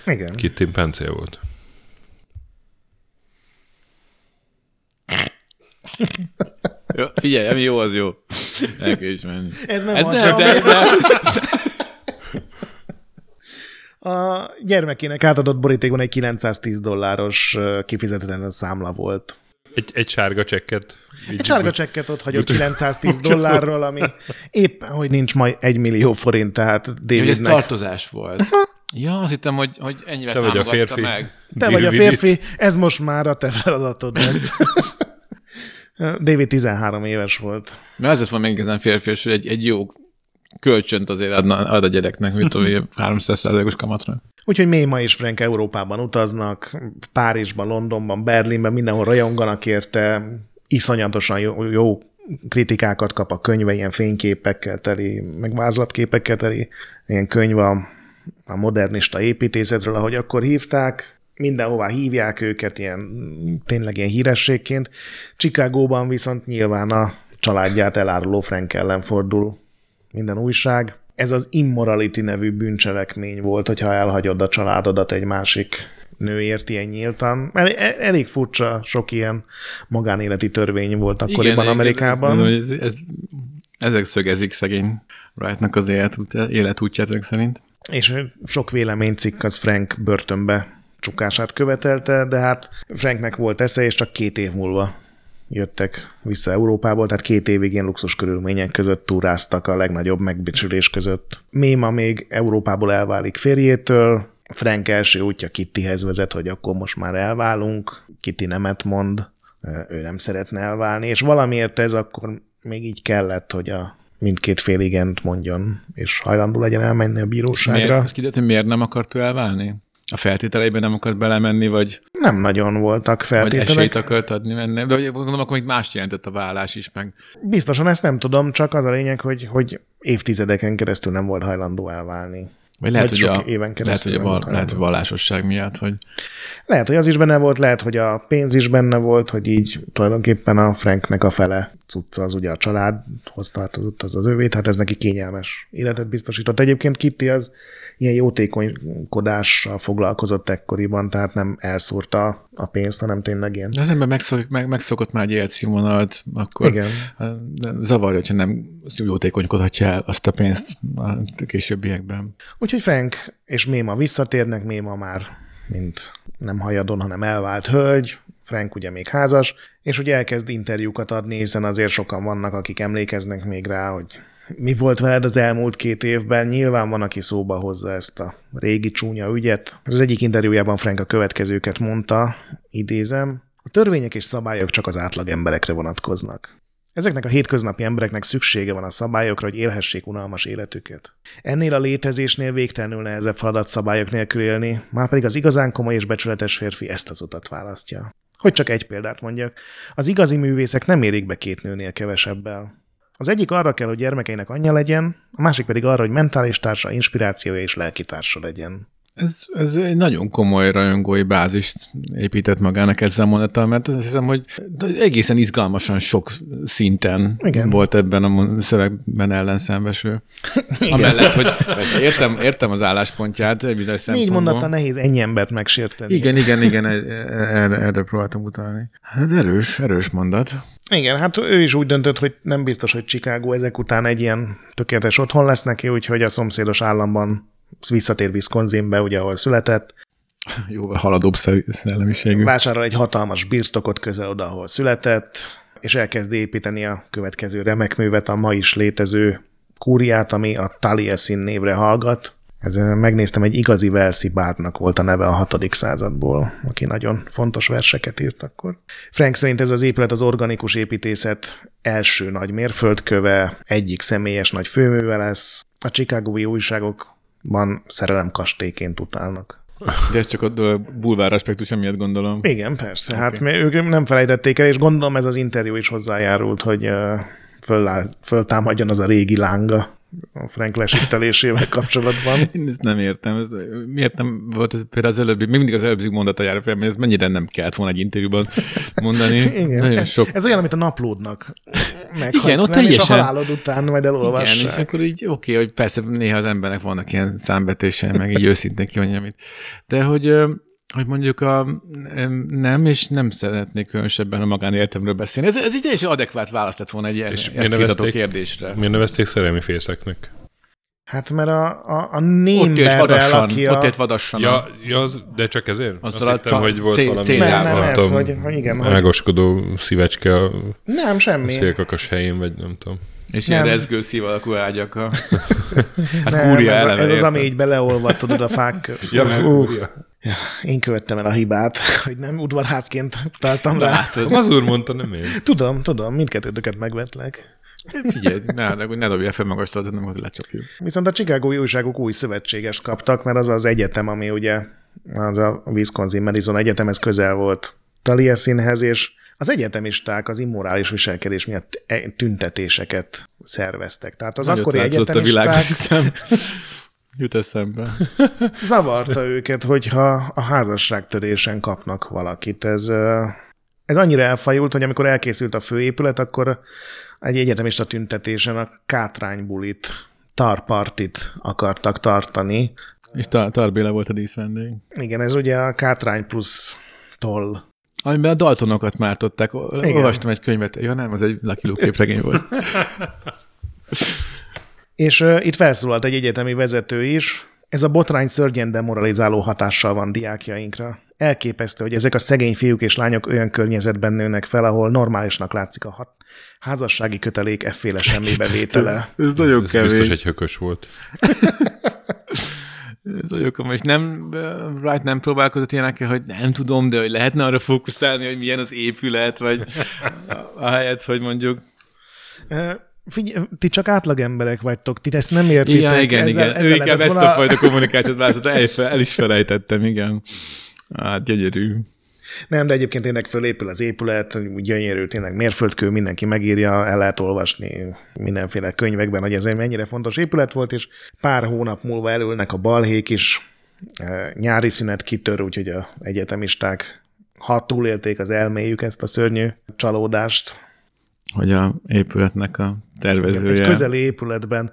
Igen. Kitty pencél volt. jó, figyelj, ami jó, az jó. El kell menni. Ez nem Ez az, nem, de, de, A gyermekének átadott borítékon egy 910 dolláros kifizetetlen számla volt. Egy, egy sárga csekket. Egy sárga csekket ott hagyott 910 dollárról, ami éppen, hogy nincs majd egy millió forint, tehát Davidnek. ez tartozás volt. Ja, azt hittem, hogy, hogy ennyivel Te vagy a férfi. meg. Te vagy a férfi, ez most már a te feladatod lesz. David 13 éves volt. Mert azért van még ezen férfi, hogy egy, egy jó kölcsönt azért adna, ad a gyereknek, mint tudom, 300 os kamatra. Úgyhogy Méma és Frank Európában utaznak, Párizsban, Londonban, Berlinben, mindenhol rajonganak érte, iszonyatosan jó, jó kritikákat kap a könyve, ilyen fényképekkel teli, meg vázlatképekkel teli, ilyen könyv a, a modernista építészetről, ahogy akkor hívták, mindenhová hívják őket, ilyen, tényleg ilyen hírességként. Chicagóban viszont nyilván a családját eláruló Frank ellen fordul minden újság. Ez az immorality nevű bűncselekmény volt, hogyha elhagyod a családodat egy másik nőért ilyen nyíltan. El, elég furcsa, sok ilyen magánéleti törvény volt akkoriban igen, Amerikában. Ez, ez, ez, ezek szögezik szegény Wrightnak az életútját ezek szerint. És sok véleménycikk az Frank börtönbe csukását követelte, de hát Franknek volt esze, és csak két év múlva jöttek vissza Európából, tehát két évig ilyen luxus körülmények között túráztak a legnagyobb megbecsülés között. Méma még Európából elválik férjétől, Frank első útja Kittyhez vezet, hogy akkor most már elválunk, Kitty nemet mond, ő nem szeretne elválni, és valamiért ez akkor még így kellett, hogy a mindkét fél igent mondjon, és hajlandó legyen elmenni a bíróságra. miért, ezt kiderült, hogy miért nem akart ő elválni? A feltételeiben nem akart belemenni, vagy... Nem nagyon voltak feltételek. Vagy esélyt akart adni menni. De gondolom, akkor még más jelentett a vállás is meg. Biztosan ezt nem tudom, csak az a lényeg, hogy, hogy évtizedeken keresztül nem volt hajlandó elválni. Vagy lehet, hogy, a, éven lehet, hogy a val, lehet, hogy vallásosság miatt, hogy... Lehet, hogy az is benne volt, lehet, hogy a pénz is benne volt, hogy így tulajdonképpen a Franknek a fele cucca az ugye a családhoz tartozott, az az övé, hát ez neki kényelmes életet biztosított. Egyébként Kitty az ilyen jótékonykodással foglalkozott ekkoriban, tehát nem elszúrta a pénzt, hanem tényleg ilyen. Az ember megszok, meg, megszokott már egy életszínvonalat, akkor Igen. zavarja, hogyha nem jótékonykodhatja el azt a pénzt a későbbiekben. Úgyhogy Frank és Méma visszatérnek, Méma már mint nem hajadon, hanem elvált hölgy, Frank ugye még házas, és ugye elkezd interjúkat adni, hiszen azért sokan vannak, akik emlékeznek még rá, hogy mi volt veled az elmúlt két évben? Nyilván van, aki szóba hozza ezt a régi csúnya ügyet. Az egyik interjújában Frank a következőket mondta, idézem, a törvények és szabályok csak az átlag emberekre vonatkoznak. Ezeknek a hétköznapi embereknek szüksége van a szabályokra, hogy élhessék unalmas életüket. Ennél a létezésnél végtelenül nehezebb feladat szabályok nélkül élni, már pedig az igazán komoly és becsületes férfi ezt az utat választja. Hogy csak egy példát mondjak, az igazi művészek nem érik be két nőnél kevesebbel. Az egyik arra kell, hogy gyermekeinek anyja legyen, a másik pedig arra, hogy mentális társa, inspirációja és lelkitársa legyen. Ez, ez egy nagyon komoly rajongói bázist épített magának ezzel a mondattal, mert azt hiszem, hogy egészen izgalmasan sok szinten Igen. volt ebben a szövegben ellenszembeső. Igen. Amellett, hogy értem, értem az álláspontját. Négy mondattal nehéz ennyi embert megsérteni. Igen, igen, igen, e- e- erre, erre próbáltam utalni. Hát erős, erős mondat. Igen, hát ő is úgy döntött, hogy nem biztos, hogy Chicago ezek után egy ilyen tökéletes otthon lesz neki, úgyhogy a szomszédos államban visszatér Wisconsinbe, ugye, ahol született. Jóval haladóbb szellemiségű. Vásárol egy hatalmas birtokot közel oda, ahol született, és elkezd építeni a következő remek művet, a ma is létező kúriát, ami a Taliesin névre hallgat. Ezen megnéztem, egy igazi Velszi bárnak volt a neve a hatodik századból, aki nagyon fontos verseket írt akkor. Frank szerint ez az épület az organikus építészet első nagy mérföldköve, egyik személyes nagy főműve lesz. A Chicagói újságok van szerelemkastélyként utálnak. De ez csak a bulvár aspektus miatt gondolom. Igen, persze. Okay. Hát ők nem felejtették el, és gondolom ez az interjú is hozzájárult, hogy föláll, föltámadjon az a régi lánga a Frank lesítelésével kapcsolatban. Én ezt nem értem. Ez, miért nem volt ez például az előbbi, még mindig az előbbi mondata jár mert ez mennyire nem kellett volna egy interjúban mondani. Igen. Nagyon sok... Ez olyan, mint a naplódnak. Igen, ott teljesen... És a halálod után majd elolvassák. Igen, és akkor így oké, okay, hogy persze néha az embernek vannak ilyen számbetése, meg így őszintén kimondja, amit. De hogy hogy mondjuk a, nem, és nem szeretnék különösebben a magánéletemről beszélni. Ez, ez így teljesen adekvát választ lett volna egy és ezt nevezték, kérdésre. Miért nevezték szerelmi fészeknek? Hát mert a, a, a némberrel, aki a... Ott ért vadassan. Ja, ja az, de csak ezért? Azt, Azt hittem, hogy volt c- valami nem, nem ez, hogy, hogy igen. Ágoskodó szívecske a nem, semmi. szélkakas helyén, vagy nem tudom. És nem. ilyen rezgő szív alakú ágyak a... Hát nem, kúria ez, eleve, ez az, ami így beleolvad, tudod, a fák. ja, uh, kúria. Ja, én követtem el a hibát, hogy nem udvarházként találtam rá. Látod. Az úr mondta, nem én. Tudom, tudom, mindkettőtöket megvetlek. Figyelj, ne, ne, ne dobja fel magas tartat, nem az lecsapjuk. Viszont a Chicago újságok új szövetséges kaptak, mert az az egyetem, ami ugye az a Wisconsin Madison Egyetem, ez közel volt Taliesinhez, és az egyetemisták az immorális viselkedés miatt e- tüntetéseket szerveztek. Tehát az Nagyot akkori egyetemisták... A Jut eszembe. Zavarta őket, hogyha a házasságtörésen kapnak valakit. Ez, ez annyira elfajult, hogy amikor elkészült a főépület, akkor egy egyetemista tüntetésen a kátránybulit, tarpartit akartak tartani. És tar- Tarbéla volt a díszvendég. Igen, ez ugye a kátrány plusz toll. Amiben a Daltonokat mártották. Igen. Olvastam egy könyvet. Ja nem, az egy Lucky Luke képregény volt. És uh, itt felszólalt egy egyetemi vezető is, ez a botrány szörnyen demoralizáló hatással van diákjainkra. Elképesztő, hogy ezek a szegény fiúk és lányok olyan környezetben nőnek fel, ahol normálisnak látszik a hat házassági kötelék efféle semmibe vétele. Ez nagyon Ez kevés. biztos egy hökös volt. Ez nagyon komoly. És nem, Wright nem próbálkozott ilyenekkel, hogy nem tudom, de hogy lehetne arra fókuszálni, hogy milyen az épület, vagy ahelyett, hogy mondjuk Figyelj, ti csak átlag emberek vagytok, ti ezt nem értitek. Ja, igen, ezzel, igen. Ezzel ő inkább ezt volna... a fajta kommunikációt látott, el, el is felejtettem, igen. Hát gyönyörű. Nem, de egyébként tényleg fölépül az épület, gyönyörű, tényleg mérföldkő, mindenki megírja, el lehet olvasni mindenféle könyvekben, hogy ez mennyire fontos épület volt, és pár hónap múlva elülnek a balhék is, e, nyári szünet kitör, úgyhogy a egyetemisták ha túlélték az elméjük ezt a szörnyű csalódást, hogy a épületnek a tervezője... Egy közeli épületben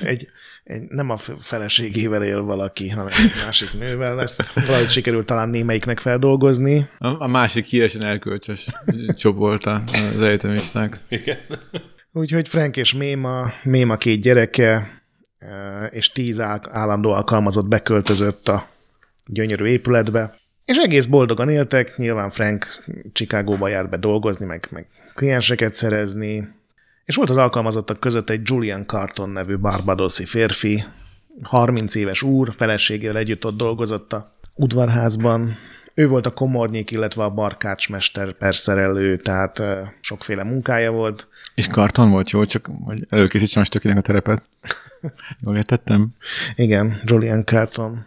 egy, egy, nem a feleségével él valaki, hanem egy másik nővel. Ezt valahogy sikerült talán némelyiknek feldolgozni. A, a másik híresen elkölcsös csoport az egyetemisták. Igen. Úgyhogy Frank és Méma, Méma két gyereke, e, és tíz állandó alkalmazott beköltözött a gyönyörű épületbe, és egész boldogan éltek, nyilván Frank Chicagóba jár be dolgozni, meg, meg klienseket szerezni, és volt az alkalmazottak között egy Julian Carton nevű barbadoszi férfi, 30 éves úr, feleségével együtt ott dolgozott a udvarházban, Ő volt a komornyék, illetve a barkácsmester perszerelő, tehát sokféle munkája volt. És karton volt jó, csak hogy előkészítsem a stökinek a terepet. Jól értettem? Igen, Julian Carton.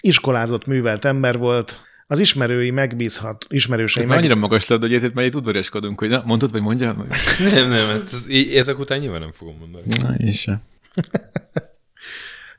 Iskolázott, művelt ember volt, az ismerői megbízhat, ismerősei meg... meg... annyira magas labda, hogy érted, már itt udvariaskodunk, hogy na, mondod, vagy mondjál? Nem, nem, hát ez, ezek után nyilván nem fogom mondani. Na, én sem.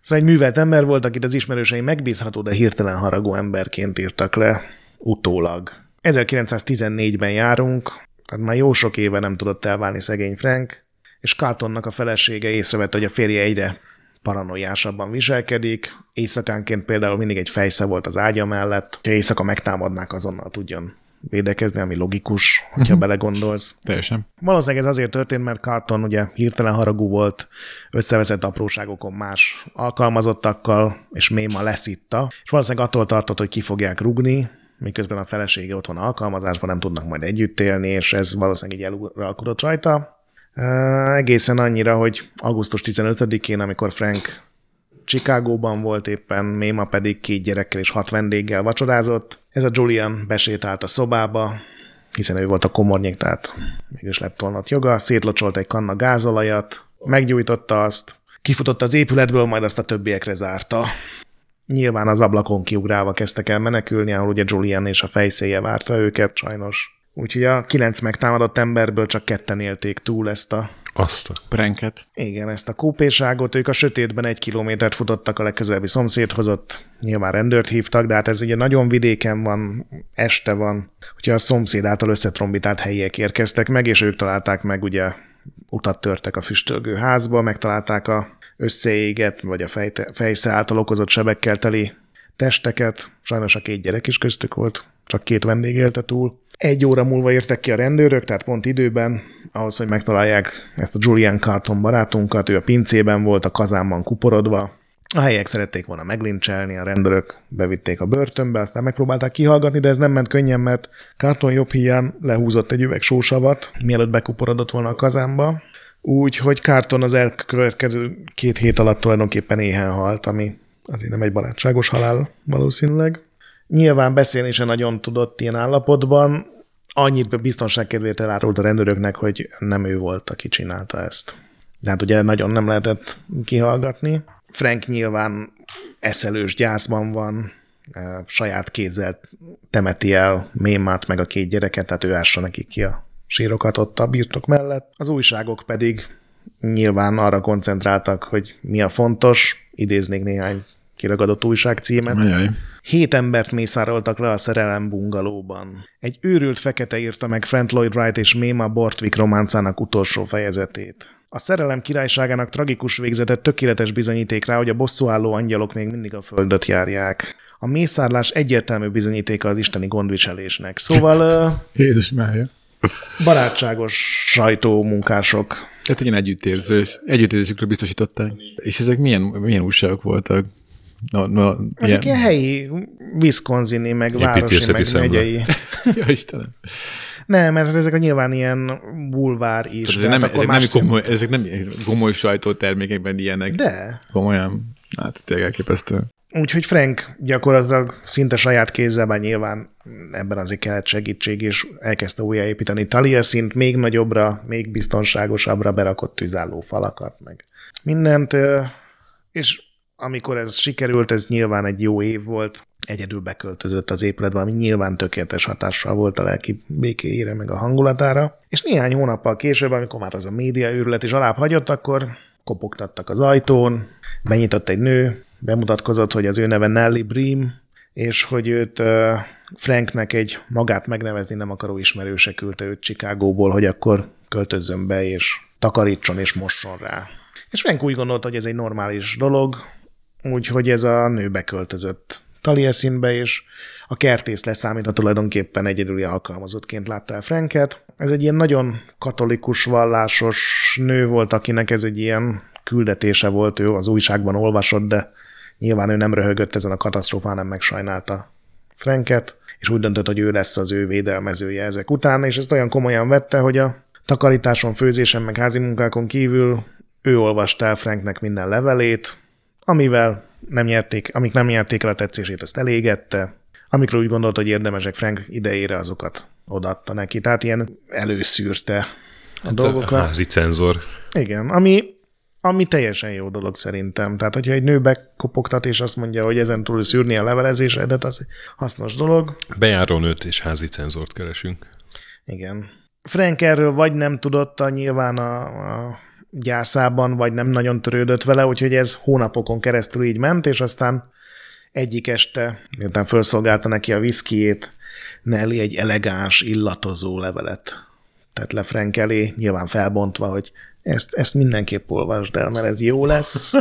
Szóval egy művelt ember volt, akit az ismerősei megbízható, de hirtelen haragú emberként írtak le utólag. 1914-ben járunk, tehát már jó sok éve nem tudott elválni szegény Frank, és Cartonnak a felesége észrevette, hogy a férje egyre paranoiásabban viselkedik. Éjszakánként például mindig egy fejsze volt az ágya mellett. Ha éjszaka megtámadnák, azonnal tudjon védekezni, ami logikus, hogyha belegondolsz. Teljesen. Valószínűleg ez azért történt, mert Carton ugye hirtelen haragú volt, összeveszett apróságokon más alkalmazottakkal, és Méma leszitta, és valószínűleg attól tartott, hogy ki fogják rugni, miközben a felesége otthon alkalmazásban nem tudnak majd együtt élni, és ez valószínűleg így eluralkodott rajta. Egészen annyira, hogy augusztus 15-én, amikor Frank Chicagóban volt éppen, Méma pedig két gyerekkel és hat vendéggel vacsorázott. Ez a Julian besétált a szobába, hiszen ő volt a komornyék, tehát mégis lett volna joga, szétlocsolt egy kanna gázolajat, meggyújtotta azt, kifutott az épületből, majd azt a többiekre zárta. Nyilván az ablakon kiugrálva kezdtek el menekülni, ahol ugye Julian és a fejszéje várta őket, sajnos. Úgyhogy a kilenc megtámadott emberből csak ketten élték túl ezt a Azt a... Pranket. igen, ezt a kúpéságot, ők a sötétben egy kilométert futottak a legközelebbi szomszédhoz, ott nyilván rendőrt hívtak, de hát ez ugye nagyon vidéken van, este van, úgyhogy a szomszéd által összetrombitált helyiek érkeztek meg, és ők találták meg, ugye utat törtek a füstölgő házba, megtalálták a összeégett, vagy a fejte, fejsze által okozott sebekkel teli testeket, sajnos a két gyerek is köztük volt, csak két vendég élte túl. Egy óra múlva értek ki a rendőrök, tehát pont időben, ahhoz, hogy megtalálják ezt a Julian Carton barátunkat, ő a pincében volt, a kazánban kuporodva. A helyiek szerették volna meglincselni, a rendőrök bevitték a börtönbe, aztán megpróbálták kihallgatni, de ez nem ment könnyen, mert Carton jobb hiány lehúzott egy üveg sósavat, mielőtt bekuporodott volna a kazánba. Úgyhogy Carton az elkövetkező két hét alatt tulajdonképpen éhen halt, ami azért nem egy barátságos halál valószínűleg. Nyilván beszélni sem nagyon tudott ilyen állapotban, annyit biztonság kedvéért elárult a rendőröknek, hogy nem ő volt, aki csinálta ezt. De hát ugye nagyon nem lehetett kihallgatni. Frank nyilván eszelős gyászban van, eh, saját kézzel temeti el Mémát meg a két gyereket, tehát ő ássa nekik ki a sírokat ott a birtok mellett. Az újságok pedig nyilván arra koncentráltak, hogy mi a fontos, idéznék néhány kiragadott újságcímet. Ajaj. Hét embert mészároltak le a szerelem bungalóban. Egy őrült fekete írta meg Frank Lloyd Wright és Méma Bortwick románcának utolsó fejezetét. A szerelem királyságának tragikus végzete tökéletes bizonyíték rá, hogy a bosszúálló angyalok még mindig a földöt járják. A mészárlás egyértelmű bizonyítéka az isteni gondviselésnek. Szóval Jézus mája. barátságos sajtómunkások. Tehát egy ilyen együttérzés. Együttérzésükről biztosították. És ezek milyen, milyen újságok voltak? No, no, Ezek ilyen helyi, Wisconsini, meg városi, meg szemle. megyei. ja, Istenem. Nem, mert ezek a nyilván ilyen bulvár is. Tehát ezek nem, ezek nem, komoly, ezek nem komoly sajtótermékekben ilyenek. De. Komolyan. Hát tényleg elképesztő. Úgyhogy Frank gyakorlatilag szinte saját kézzel, bár nyilván ebben azért kellett segítség, és elkezdte újjáépíteni Taliesin-t még nagyobbra, még biztonságosabbra berakott tűzálló falakat, meg mindent, és amikor ez sikerült, ez nyilván egy jó év volt, egyedül beköltözött az épületbe, ami nyilván tökéletes hatással volt a lelki békéjére, meg a hangulatára. És néhány hónappal később, amikor már az a média őrület is alább hagyott, akkor kopogtattak az ajtón, benyitott egy nő, bemutatkozott, hogy az ő neve Nelly Bream, és hogy őt Franknek egy magát megnevezni nem akaró ismerőse küldte őt Chicagóból, hogy akkor költözzön be, és takarítson és mosson rá. És Frank úgy gondolta, hogy ez egy normális dolog, úgyhogy ez a nő beköltözött Taliesinbe, és a kertész leszámítva tulajdonképpen egyedüli alkalmazottként látta el Franket. Ez egy ilyen nagyon katolikus, vallásos nő volt, akinek ez egy ilyen küldetése volt, ő az újságban olvasott, de nyilván ő nem röhögött ezen a katasztrófán, hanem megsajnálta Franket, és úgy döntött, hogy ő lesz az ő védelmezője ezek után, és ezt olyan komolyan vette, hogy a takarításon, főzésen, meg házi munkákon kívül ő olvasta el Franknek minden levelét, amivel nem nyerték, amik nem nyerték el a tetszését, ezt elégette, Amikről úgy gondolt, hogy érdemesek Frank idejére, azokat odaadta neki. Tehát ilyen előszűrte a Hát dolgokat. A házi cenzor. Igen, ami, ami teljesen jó dolog szerintem. Tehát, hogyha egy nő bekopogtat, és azt mondja, hogy ezen túl szűrni a levelezésedet, az hasznos dolog. Bejáró nőt és házi cenzort keresünk. Igen. Frank erről vagy nem tudott a nyilván a, a gyászában, vagy nem nagyon törődött vele, úgyhogy ez hónapokon keresztül így ment, és aztán egyik este, miután felszolgálta neki a viszkijét, Nelly egy elegáns, illatozó levelet tett le Frank elé, nyilván felbontva, hogy ezt, ezt mindenképp olvasd el, mert ez jó lesz.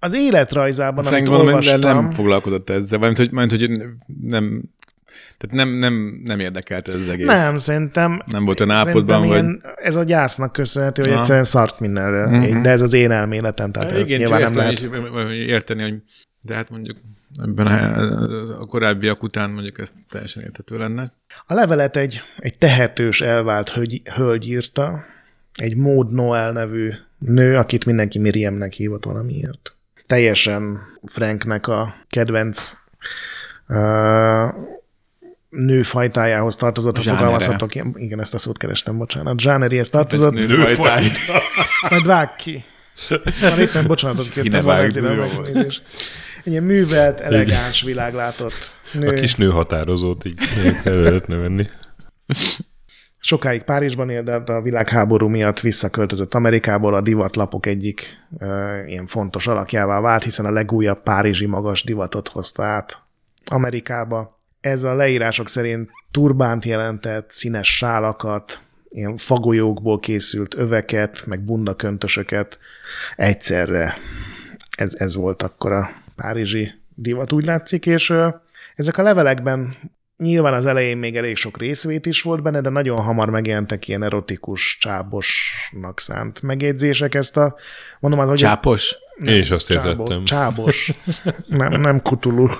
Az életrajzában, Frank amit olvastam... nem foglalkozott ezzel, vagy hogy, majd, hogy nem, tehát nem, nem, nem érdekelt ez az egész. Nem, szerintem... Nem volt olyan szerintem állapotban, vagy... ilyen, Ez a gyásznak köszönhető, hogy Aha. egyszerűen szart mindenre. Uh-huh. De ez az én elméletem, tehát Igen, Igen, nyilván nem nem lehet. is érteni, hogy de hát mondjuk ebben a, a korábbiak után mondjuk ez teljesen érthető lenne. A levelet egy, egy tehetős, elvált hölgy, hölgy írta, egy Maud Noel nevű nő, akit mindenki Miriamnek hívott valamiért. Teljesen Franknek a kedvenc uh, nőfajtájához tartozott, ha Zsánere. fogalmazhatok. Igen, ezt a szót kerestem, bocsánat. Zsánerihez tartozott. Ez nőfajtáj. Majd vág ki. Már éppen bocsánatot kértem volna ezért a. Egy ilyen művelt, elegáns, világlátott nő. A kis nő határozót így el lehetne venni. Sokáig Párizsban élt, de hát a világháború miatt visszaköltözött Amerikából, a divatlapok egyik e, ilyen fontos alakjává vált, hiszen a legújabb párizsi magas divatot hozta át Amerikába. Ez a leírások szerint turbánt jelentett, színes sálakat, ilyen fagolyókból készült öveket, meg bundaköntösöket egyszerre. Ez, ez volt akkor a párizsi divat, úgy látszik, és ezek a levelekben Nyilván az elején még elég sok részvét is volt benne, de nagyon hamar megjelentek ilyen erotikus, csábosnak szánt megjegyzések. Ezt a, mondom az, hogy... Csápos? Én is azt csábos, értettem. Csábos. nem, nem kutulú.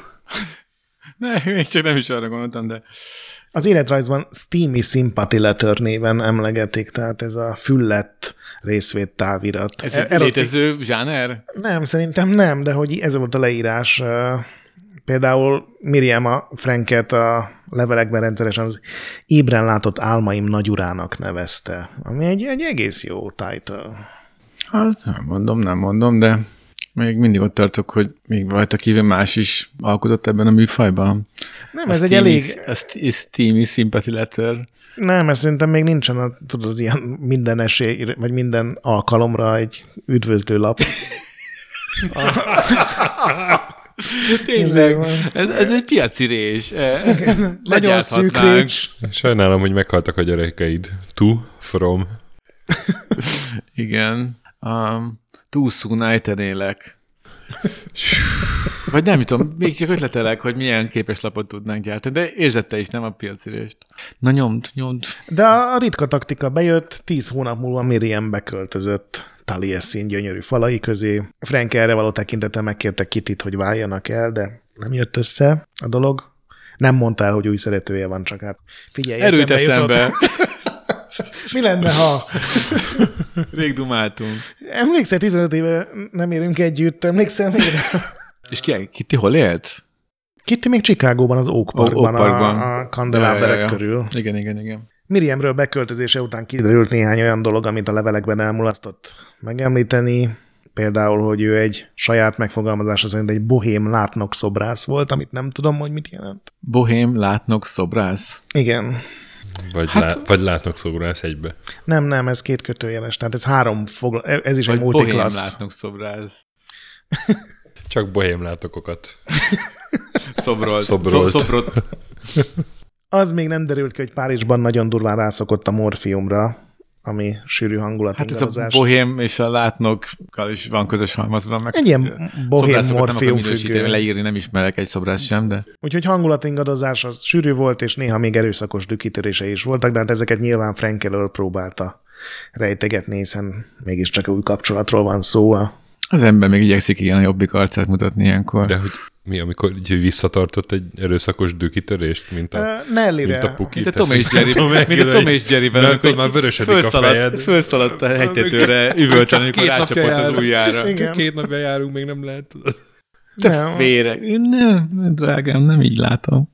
Ne, még csak nem is arra gondoltam, de Az életrajzban Steamy Sympathy Letter néven emlegetik, tehát ez a füllett részvét távirat. ez egy erotik- létező zsáner? Nem, szerintem nem, de hogy ez volt a leírás. Például Miriam a Franket a levelekben rendszeresen az ébren látott álmaim nagyurának nevezte, ami egy, egy egész jó title. Hát nem mondom, nem mondom, de még mindig ott tartok, hogy még rajta kívül más is alkotott ebben a műfajban. Nem, ez egy elég... Ez Steamy Sympathy Letter. Nem, ez szerintem még nincsen, a, tudod, az ilyen minden esély, vagy minden alkalomra egy üdvözlő lap. Tényleg, ez, ez egy piaci rés. Nagyon Legyárthatnánk. szűk récs. Sajnálom, hogy meghaltak a gyerekeid. To, from. Igen. Um, too soon élek. Vagy nem tudom, még csak ötletelek, hogy milyen képes lapot tudnánk gyártani, de érzette is, nem a piacirést. Na nyomd, nyomd. De a ritka taktika bejött, tíz hónap múlva Miriam beköltözött Taliesin gyönyörű falai közé. Frank erre való tekintete megkérte Kitit, hogy váljanak el, de nem jött össze a dolog. Nem mondta el, hogy új szeretője van, csak hát figyelj, Erőt eszembe jutott. eszembe. Mi lenne, ha... Rég dumáltunk. Emlékszel, 15 éve nem érünk együtt, emlékszel még? És ki, ki ti hol élt? Kitty még Chicagóban, az Oak Parkban, Oak Parkban. a, a kandeláberek Ja, ja, ja. körül. Igen, igen, igen. Miriamről beköltözése után kiderült néhány olyan dolog, amit a levelekben elmulasztott megemlíteni. Például, hogy ő egy saját megfogalmazása szerint egy bohém látnok szobrász volt, amit nem tudom, hogy mit jelent. Bohém, látnok, szobrász. Igen. Vagy, Hát- lá, vagy látnak szobrász egybe. Nem, nem, ez két kötőjeles. Tehát ez három fogla... ez is Vagy egy bohém, multiklassz. látnok, szobrász. Csak bohém látokokat. Szobrolt. Szobrolt. Szo- szobrot. Az még nem derült ki, hogy Párizsban nagyon durván rászokott a morfiumra, ami sűrű Hát ez a bohém és a látnokkal is van közös halmazban. Meg Egy ilyen bohém morfium függő. leírni, nem ismerek egy szobrász sem, de Úgyhogy hangulatingadozás az sűrű volt, és néha még erőszakos dükitörései is voltak, de hát ezeket nyilván Frank elől próbálta rejtegetni, hiszen mégiscsak új kapcsolatról van szó. A... az ember még igyekszik ilyen a jobbik arcát mutatni ilyenkor. De hogy mi, amikor így visszatartott egy erőszakos dükitörést, mint a, Uh, mint a Nellire. puki. Mint a Tom és Jerry, mint a Tom és Jerryben, Mert amikor már vörösödik a fölszaladt, fejed. fölszaladt a hegytetőre, üvölteni, amikor Két napja rácsapott az ujjára. Igen. Két napja járunk, még nem lehet. Te Nem. féreg. Nem, drágám, nem így látom.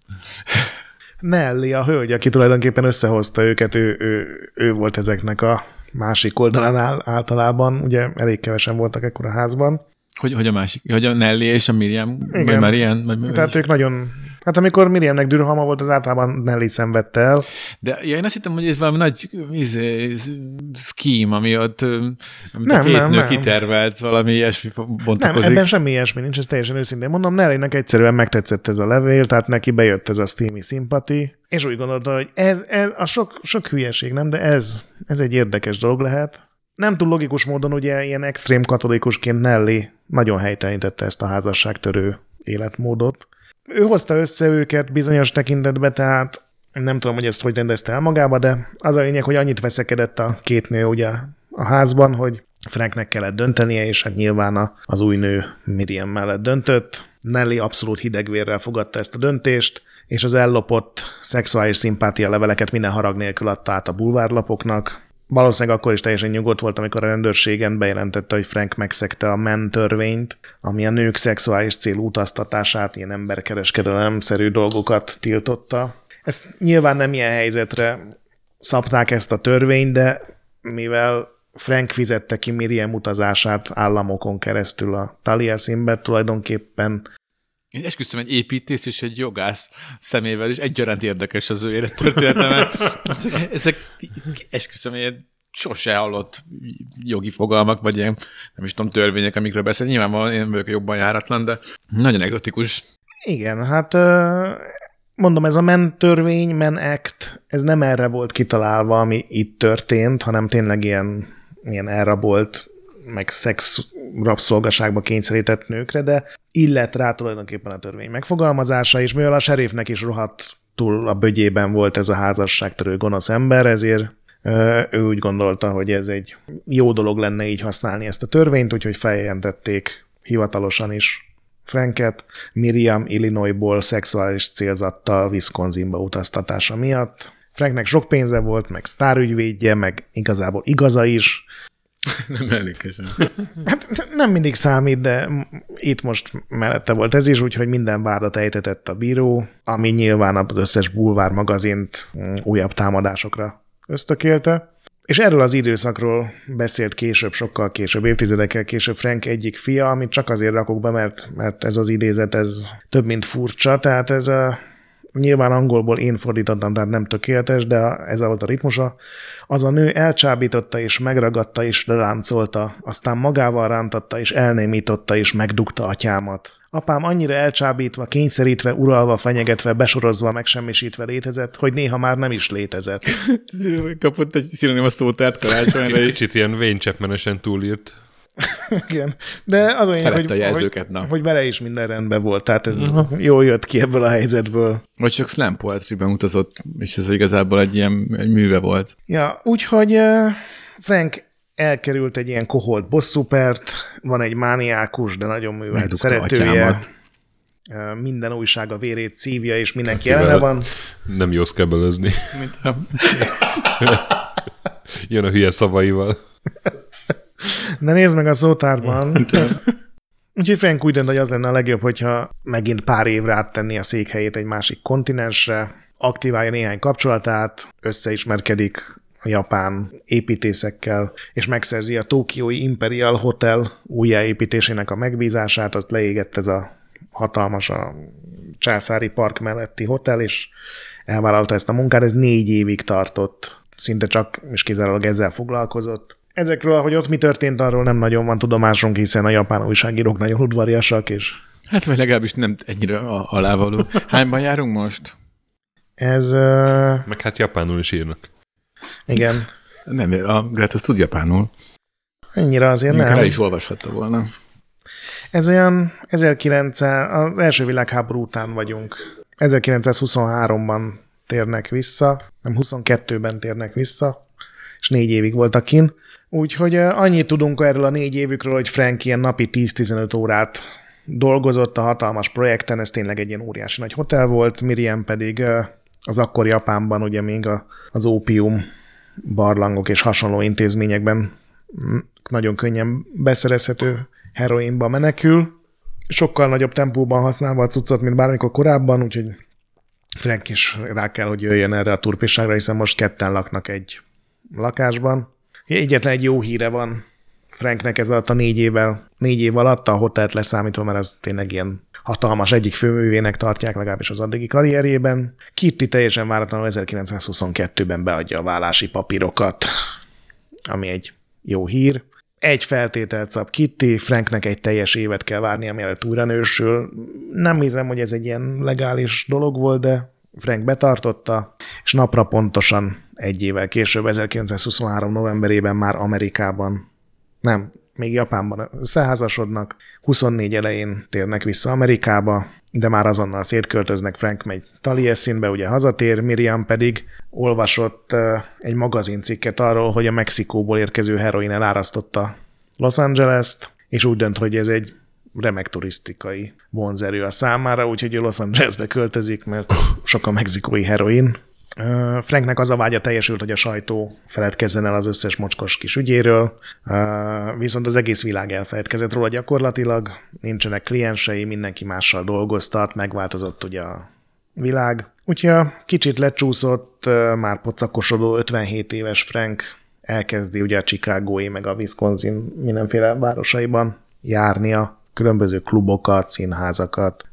Nelly, a hölgy, aki tulajdonképpen összehozta őket, ő, ő, ő volt ezeknek a másik oldalán áll, általában, ugye elég kevesen voltak ekkor a házban. Hogy, hogy a másik, hogy a Nelly és a Miriam, Igen. vagy Marian, vagy, Tehát ők nagyon... Hát amikor Miriamnek dürhama volt, az általában Nelly szenvedte el. De ja, én azt hittem, hogy ez valami nagy izé, scheme, ami ott amit Nem, a két nem, nő nem. kitervelt, valami ilyesmi Nem, bontakozik. ebben semmi ilyesmi nincs, ez teljesen őszintén mondom. Nellynek egyszerűen megtetszett ez a levél, tehát neki bejött ez a steamy szimpati, és úgy gondolta, hogy ez, ez a sok, sok hülyeség, nem, de ez, ez egy érdekes dolog lehet. Nem túl logikus módon ugye ilyen extrém katolikusként Nelly nagyon helytelenítette ezt a házasságtörő életmódot. Ő hozta össze őket bizonyos tekintetbe, tehát nem tudom, hogy ezt hogy rendezte el magába, de az a lényeg, hogy annyit veszekedett a két nő ugye a házban, hogy Franknek kellett döntenie, és hát nyilván az új nő Miriam mellett döntött. Nelly abszolút hidegvérrel fogadta ezt a döntést, és az ellopott szexuális szimpátia leveleket minden harag nélkül adta át a bulvárlapoknak. Valószínűleg akkor is teljesen nyugodt volt, amikor a rendőrségen bejelentette, hogy Frank megszegte a MEN törvényt, ami a nők szexuális célú utaztatását, ilyen emberkereskedelem-szerű dolgokat tiltotta. Ezt nyilván nem ilyen helyzetre szabták ezt a törvényt, de mivel Frank fizette ki Miriam utazását államokon keresztül a Taliesinbe, tulajdonképpen Én esküszöm egy építész és egy jogász szemével, és egyaránt érdekes az ő élettörténete, mert ezek, ezek esküszöm, ilyen sose hallott jogi fogalmak, vagy ilyen, nem is tudom, törvények, amikről beszél. Nyilvánvalóan én vagyok jobban járatlan, de nagyon egzotikus. Igen, hát mondom, ez a MEN törvény, MEN Act, ez nem erre volt kitalálva, ami itt történt, hanem tényleg ilyen, ilyen elrabolt, meg szex rabszolgaságba kényszerített nőkre, de illet rá tulajdonképpen a törvény megfogalmazása, és mivel a serifnek is rohadt túl a bögyében volt ez a házasságtörő gonosz ember, ezért ő úgy gondolta, hogy ez egy jó dolog lenne így használni ezt a törvényt, úgyhogy feljelentették hivatalosan is Franket Miriam Illinoisból szexuális célzattal Wisconsinba utaztatása miatt. Franknek sok pénze volt, meg sztárügyvédje, meg igazából igaza is. Nem emlékezem. Hát nem mindig számít, de itt most mellette volt ez is, úgyhogy minden vádat ejtetett a bíró, ami nyilván az összes bulvár magazint újabb támadásokra ösztökélte. És erről az időszakról beszélt később, sokkal később, évtizedekkel később Frank egyik fia, amit csak azért rakok be, mert, mert ez az idézet, ez több, mint furcsa, tehát ez a, nyilván angolból én fordítottam, tehát nem tökéletes, de ez volt a ritmusa. Az a nő elcsábította és megragadta és ráncolta, aztán magával rántatta és elnémította és megdugta atyámat. Apám annyira elcsábítva, kényszerítve, uralva, fenyegetve, besorozva, megsemmisítve létezett, hogy néha már nem is létezett. Kapott egy szinonimus szótárt karácsonyra, Kicsit ilyen Wayne Chapman-esen túlírt. Igen. De az Szerette hogy, a jelzőket, na. hogy, hogy vele is minden rendben volt, tehát ez jól jött ki ebből a helyzetből. vagy csak slam poetry-ben utazott, és ez igazából egy ilyen egy műve volt. Ja, úgyhogy uh, Frank elkerült egy ilyen koholt bosszúpert, van egy mániákus, de nagyon művelt Megdugta szeretője. Uh, Minden újság a vérét szívja, és mindenki ellene van. Nem jó a, Jön a hülye szavaival. De nézd meg a szótárban. Úgyhogy Frank úgy dönt, hogy az lenne a legjobb, hogyha megint pár évre áttenni a székhelyét egy másik kontinensre, aktiválja néhány kapcsolatát, összeismerkedik a japán építészekkel, és megszerzi a Tokiói Imperial Hotel újjáépítésének a megbízását, azt leégett ez a hatalmas a császári park melletti hotel, és elvállalta ezt a munkát, ez négy évig tartott, szinte csak és kizárólag ezzel foglalkozott. Ezekről, hogy ott mi történt, arról nem nagyon van tudomásunk, hiszen a japán újságírók nagyon udvariasak, és hát vagy legalábbis nem ennyire a- alávaló. Hányban járunk most? ez, uh, Meg hát japánul is írnak. igen, Nem, a Greta tud japánul. ennyire azért Még el nem. is olvashatta volna. Ez olyan 1900, az első világháború után vagyunk. 1923-ban térnek vissza, nem 22-ben térnek vissza, és négy évig voltak kin. Úgyhogy annyit tudunk erről a négy évükről, hogy Frank ilyen napi 10-15 órát dolgozott a hatalmas projekten, ez tényleg egy ilyen óriási nagy hotel volt, Miriam pedig az akkor Japánban ugye még az ópium barlangok és hasonló intézményekben nagyon könnyen beszerezhető heroinba menekül, sokkal nagyobb tempóban használva a cuccot, mint bármikor korábban, úgyhogy Frank is rá kell, hogy jöjjön erre a turpisságra, hiszen most ketten laknak egy lakásban. Egyetlen egy jó híre van Franknek ez alatt a négy évvel, négy év alatt, a hotelt leszámítva, mert az tényleg ilyen hatalmas egyik főművének tartják, legalábbis az addigi karrierjében. Kitty teljesen váratlanul 1922-ben beadja a vállási papírokat, ami egy jó hír. Egy feltételt szab Kitty, Franknek egy teljes évet kell várnia, mielőtt újra nősül. Nem hiszem, hogy ez egy ilyen legális dolog volt, de Frank betartotta, és napra pontosan egy évvel később, 1923. novemberében már Amerikában, nem, még Japánban összeházasodnak, 24 elején térnek vissza Amerikába, de már azonnal szétköltöznek, Frank megy Taliesinbe, ugye hazatér, Miriam pedig olvasott egy magazincikket arról, hogy a Mexikóból érkező heroin elárasztotta Los Angeles-t, és úgy dönt, hogy ez egy remek turisztikai vonzerő a számára, úgyhogy Los Angelesbe költözik, mert sok a mexikói heroin. Franknek az a vágya teljesült, hogy a sajtó feledkezzen el az összes mocskos kis ügyéről, viszont az egész világ elfeledkezett róla gyakorlatilag, nincsenek kliensei, mindenki mással dolgoztat, megváltozott ugye a világ. Úgyhogy kicsit lecsúszott, már pocakosodó 57 éves Frank elkezdi ugye a Chicagói meg a Wisconsin mindenféle városaiban járnia, különböző klubokat, színházakat,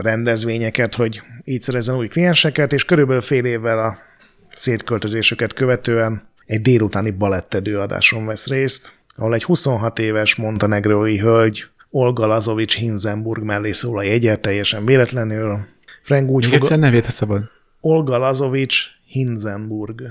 rendezvényeket, hogy így szerezzen új klienseket, és körülbelül fél évvel a szétköltözésüket követően egy délutáni balettedő adáson vesz részt, ahol egy 26 éves montenegrói hölgy Olga Lazovics Hinzenburg mellé szól a jegyet, teljesen véletlenül. Frank úgy fog... Nevét a szabad. Olga Lazovics Hinzenburg.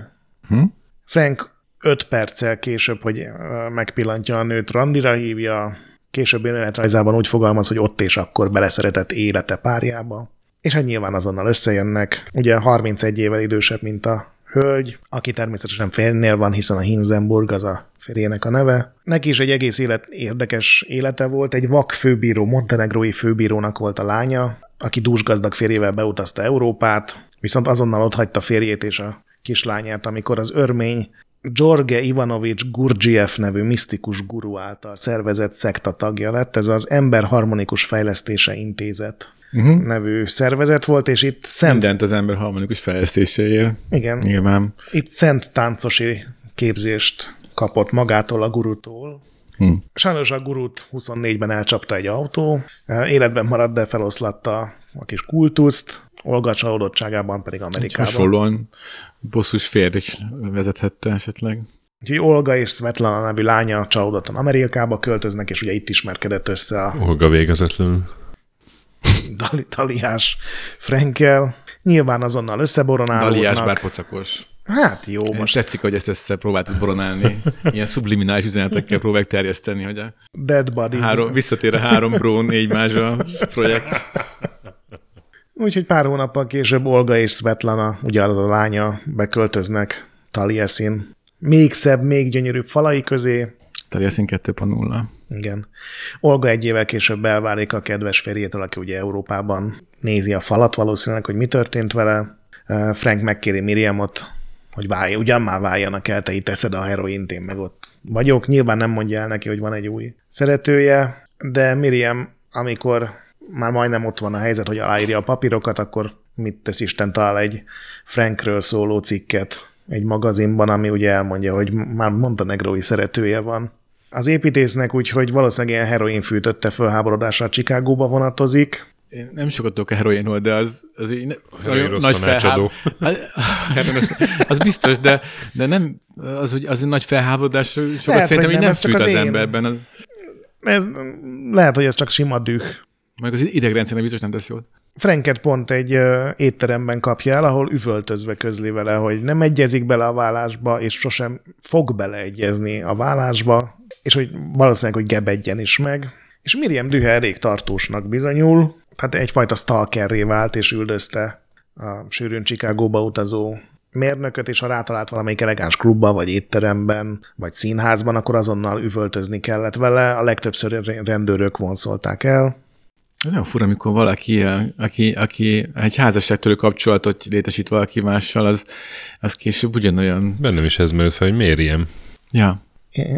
Hm? Frank öt perccel később, hogy megpillantja a nőt, randira hívja, később életrajzában úgy fogalmaz, hogy ott és akkor beleszeretett élete párjába. És hát nyilván azonnal összejönnek. Ugye 31 évvel idősebb, mint a hölgy, aki természetesen férnél van, hiszen a Hinzenburg az a férjének a neve. Neki is egy egész élet, érdekes élete volt, egy vak főbíró, montenegrói főbírónak volt a lánya, aki dúsgazdag férjével beutazta Európát, viszont azonnal ott hagyta férjét és a kislányát, amikor az örmény George Ivanovics Gurgiev nevű misztikus guru által szervezett szekta tagja lett. Ez az Ember Harmonikus Fejlesztése Intézet uh-huh. nevű szervezet volt, és itt szent... Mindent az ember harmonikus fejlesztéséért. Igen. Nyilván. Itt szent táncosi képzést kapott magától a gurutól. Hmm. Sajnos a gurút 24-ben elcsapta egy autó, életben maradt, de feloszlatta a kis kultuszt, Olga csalódottságában pedig Amerikában. Hasonlóan bosszus férj vezethette esetleg. Úgyhogy Olga és Svetlana nevű lánya csalódottan Amerikába költöznek, és ugye itt ismerkedett össze a... Olga végezetlenül. Dali, Daliás Frenkel. Nyilván azonnal összeboronálódnak. Daliás bár pocakos. Hát jó, most... Tetszik, hogy ezt összepróbáltuk boronálni. Ilyen subliminális üzenetekkel próbáljuk terjeszteni, hogy a... Dead Bodies. Három, visszatér a három bró, négy mázsa projekt. Úgyhogy pár hónappal később Olga és Svetlana, ugye az a lánya, beköltöznek Taliesin. Még szebb, még gyönyörűbb falai közé. Taliesin 2.0. Igen. Olga egy évvel később elválik a kedves férjétől, aki ugye Európában nézi a falat valószínűleg, hogy mi történt vele. Frank megkéri Miriamot, hogy válj, ugyan már váljanak el, te itt teszed a heroint, én meg ott vagyok. Nyilván nem mondja el neki, hogy van egy új szeretője, de Miriam, amikor már majdnem ott van a helyzet, hogy aláírja a papírokat, akkor mit tesz Isten talál egy Frankről szóló cikket egy magazinban, ami ugye elmondja, hogy már montenegrói szeretője van. Az építésznek úgyhogy valószínűleg ilyen heroin fűtötte fölháborodásra a Csikágóba vonatozik. Én nem sokat tudok a heroinról, de az, az így nagy felháb... az biztos, de, de nem, az, hogy az egy nagy felháborodás, sokat lehet, szerintem nem, nem fűt az, az emberben. Az... Ez, lehet, hogy ez csak sima düh. Meg az idegrendszernek biztos nem tesz jót. Franket pont egy uh, étteremben kapja el, ahol üvöltözve közli vele, hogy nem egyezik bele a vállásba, és sosem fog beleegyezni a vállásba, és hogy valószínűleg, hogy gebedjen is meg. És Miriam dühe elég tartósnak bizonyul, tehát egyfajta stalkerré vált, és üldözte a sűrűn Chicagóba utazó mérnököt, és ha rátalált valamelyik elegáns klubban, vagy étteremben, vagy színházban, akkor azonnal üvöltözni kellett vele. A legtöbbször rendőrök vonszolták el. Ez olyan fura, amikor valaki, aki, aki egy házasságtörő kapcsolatot létesít valaki mással, az, az később ugyanolyan... Bennem is ez merült fel, hogy miért ilyen. Ja.